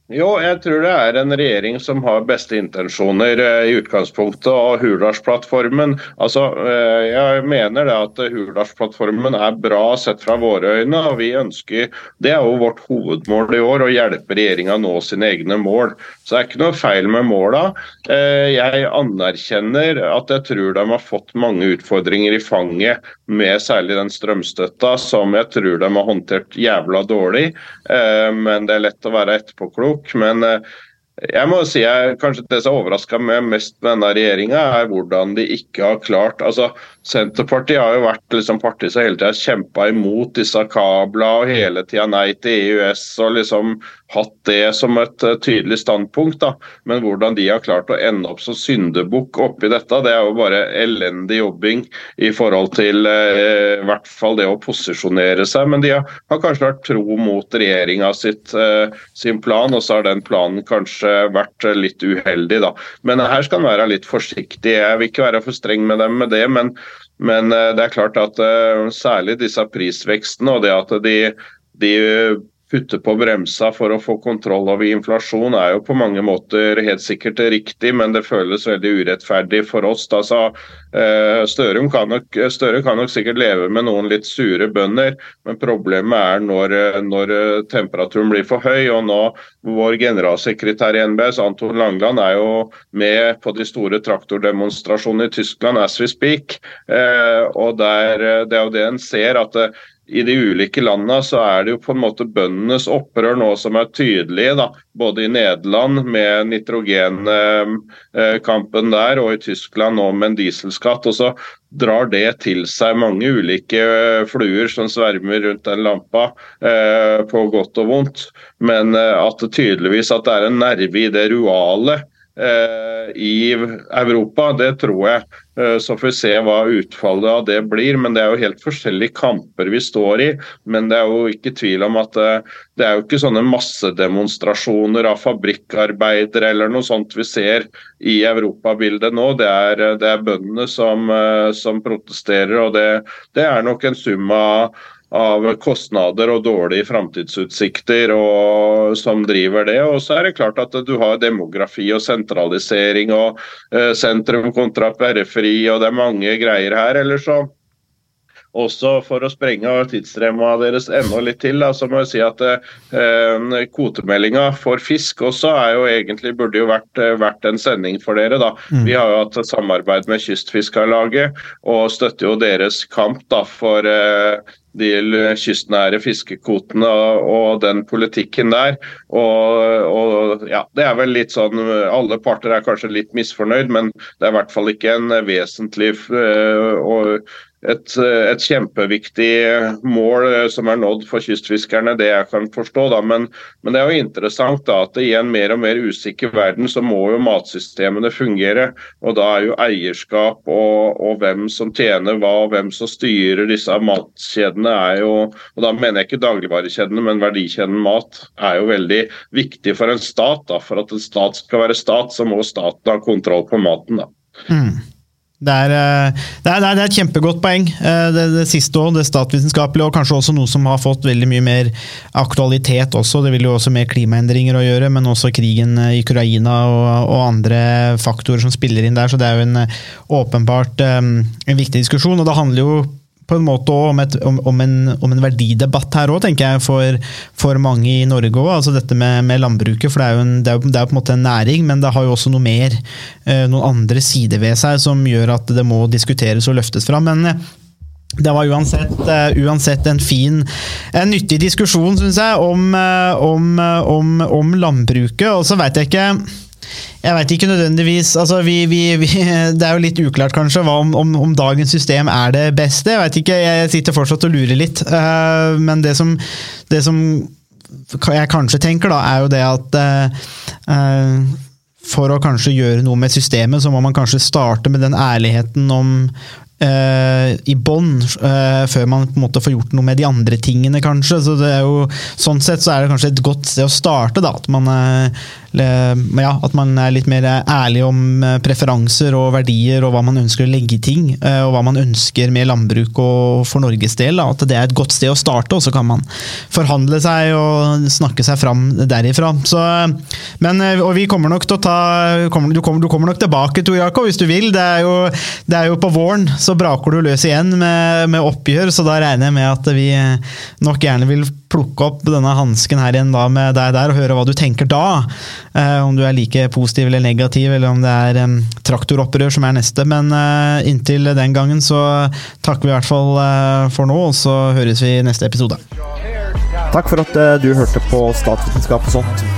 Jo, jeg tror det er en regjering som har beste intensjoner eh, i utgangspunktet, og Hurdalsplattformen altså, eh, Jeg mener det at Hurdalsplattformen er bra sett fra våre øyne, og vi ønsker Det er jo vårt hovedmål i år, å hjelpe regjeringa å nå sine egne mål. Så det er ikke noe feil med måla. Eh, Jeg anerkjenner at jeg tror de har fått mange utfordringer i fanget, med særlig den strømstøtta, som jeg tror de har håndtert jævla dårlig. Eh, Men det er lett å være etterpåklok. Men eh, jeg må si jeg, kanskje det som overraska meg mest med denne regjeringa, er hvordan de ikke har klart altså Senterpartiet har jo vært liksom partiet som hele tida kjempa imot disse kablene og hele tida nei til EØS og liksom hatt det som et eh, tydelig standpunkt. da. Men hvordan de har klart å ende opp som syndebukk oppi dette, det er jo bare elendig jobbing i forhold til eh, i hvert fall det å posisjonere seg. Men de har, har kanskje vært tro mot regjeringa eh, sin plan, og så har den planen kanskje vært eh, litt uheldig. da. Men her skal en være litt forsiktig. Jeg vil ikke være for streng med dem med det, men, men eh, det er klart at særlig disse prisvekstene og det at de, de putte på bremsa for å få kontroll over inflasjon er jo på mange måter helt sikkert riktig, men det føles veldig urettferdig for oss. Altså, så, eh, Størum kan nok, Støre kan nok sikkert leve med noen litt sure bønder, men problemet er når, når eh, temperaturen blir for høy. og nå Vår generalsekretær i NBS, Anton Langland, er jo med på de store traktordemonstrasjonene i Tyskland as we speak. Eh, og der, Det er jo det en ser, at i de ulike landene så er det jo på en måte bøndenes opprør nå som er tydelige. da, Både i Nederland med nitrogenkampen der, og i Tyskland nå med en dieselskatt. og så drar det til seg mange ulike fluer som svermer rundt den lampa, eh, på godt og vondt. Men eh, at det tydeligvis at det er en nerve i det ruale eh, i Europa, det tror jeg. Eh, Så får vi se hva utfallet av det blir. Men det er jo helt forskjellige kamper vi står i. Men det er jo ikke tvil om at eh, det er jo ikke sånne massedemonstrasjoner av fabrikkarbeidere eller noe sånt vi ser i europabildet nå. Det er, eh, det er bøndene som, eh, som protesterer, og det, det er nok en sum av av kostnader og dårlige framtidsutsikter som driver det. Og så er det klart at du har demografi og sentralisering og eh, sentrum kontra periferi, og det er mange greier her. Eller så også for å sprenge tidsremma deres enda litt til, da, så må jeg si at eh, kvotemeldinga for fisk også er jo egentlig burde jo vært, eh, vært en sending for dere. da. Mm. Vi har jo hatt samarbeid med Kystfiskarlaget og støtter jo deres kamp da for eh, de kystnære fiskekvotene og, og den politikken der. Og, og ja, det er vel litt sånn Alle parter er kanskje litt misfornøyd, men det er i hvert fall ikke en vesentlig eh, og et, et kjempeviktig mål eh, som er nådd for kystfiskerne, det jeg kan forstå. Da. Men, men det er jo interessant da, at i en mer og mer usikker verden så må jo matsystemene fungere. Og da er jo eierskap og, og hvem som tjener hva og hvem som styrer disse matkjedene er jo Og da mener jeg ikke dagligvarekjedene, men verdikjeden mat er jo veldig viktig for en stat. da. For at en stat skal være stat, så må staten ha kontroll på maten. da. Det er, eh, det, er, det er et kjempegodt poeng, eh, det, det siste òg. Det statsvitenskapelige, og kanskje også noe som har fått veldig mye mer aktualitet også. Det vil jo også med klimaendringer å gjøre, men også krigen i Ukraina og, og andre faktorer som spiller inn der. Så det er jo en eh, åpenbart eh, en viktig diskusjon. Og det handler jo på en måte også om, et, om, om, en, om en verdidebatt her òg, tenker jeg, for, for mange i Norge òg. Altså dette med, med landbruket. For det er, jo en, det, er det er på en måte en næring, men det har jo også noe mer, eh, noen andre sider ved seg som gjør at det må diskuteres og løftes fram. Men eh, det var uansett, eh, uansett en fin, en nyttig diskusjon, syns jeg, om, om landbruket. Og så veit jeg ikke jeg veit ikke nødvendigvis altså vi, vi, vi, Det er jo litt uklart kanskje om, om, om dagens system er det beste. Jeg vet ikke, jeg sitter fortsatt og lurer litt. Uh, men det som, det som jeg kanskje tenker, da, er jo det at uh, for å kanskje gjøre noe med systemet, så må man kanskje starte med den ærligheten om i bånn, eh, før man på en måte får gjort noe med de andre tingene, kanskje. Så det er jo, sånn sett så er det kanskje et godt sted å starte, da. At man, eh, ja, at man er litt mer ærlig om eh, preferanser og verdier, og hva man ønsker å legge i ting. eh, Og hva man ønsker med landbruk og for Norges del. Da. At det er et godt sted å starte, og så kan man forhandle seg og snakke seg fram derifra. Så, men, eh, og vi kommer nok til å ta du, kommer, du kommer nok tilbake, Tor Jakob, hvis du vil. Det er, jo, det er jo på våren, så braker du løs igjen med, med oppgjør, så da regner jeg med at vi eh, nok gjerne vil plukke opp denne hansken her igjen da med deg der, og høre hva du tenker da. Eh, om du er like positiv eller negativ, eller om det er um, traktoropprør som er neste. Men eh, inntil den gangen så takker vi i hvert fall eh, for nå, og så høres vi i neste episode. Takk for at eh, du hørte på Statsvitenskap og sånt.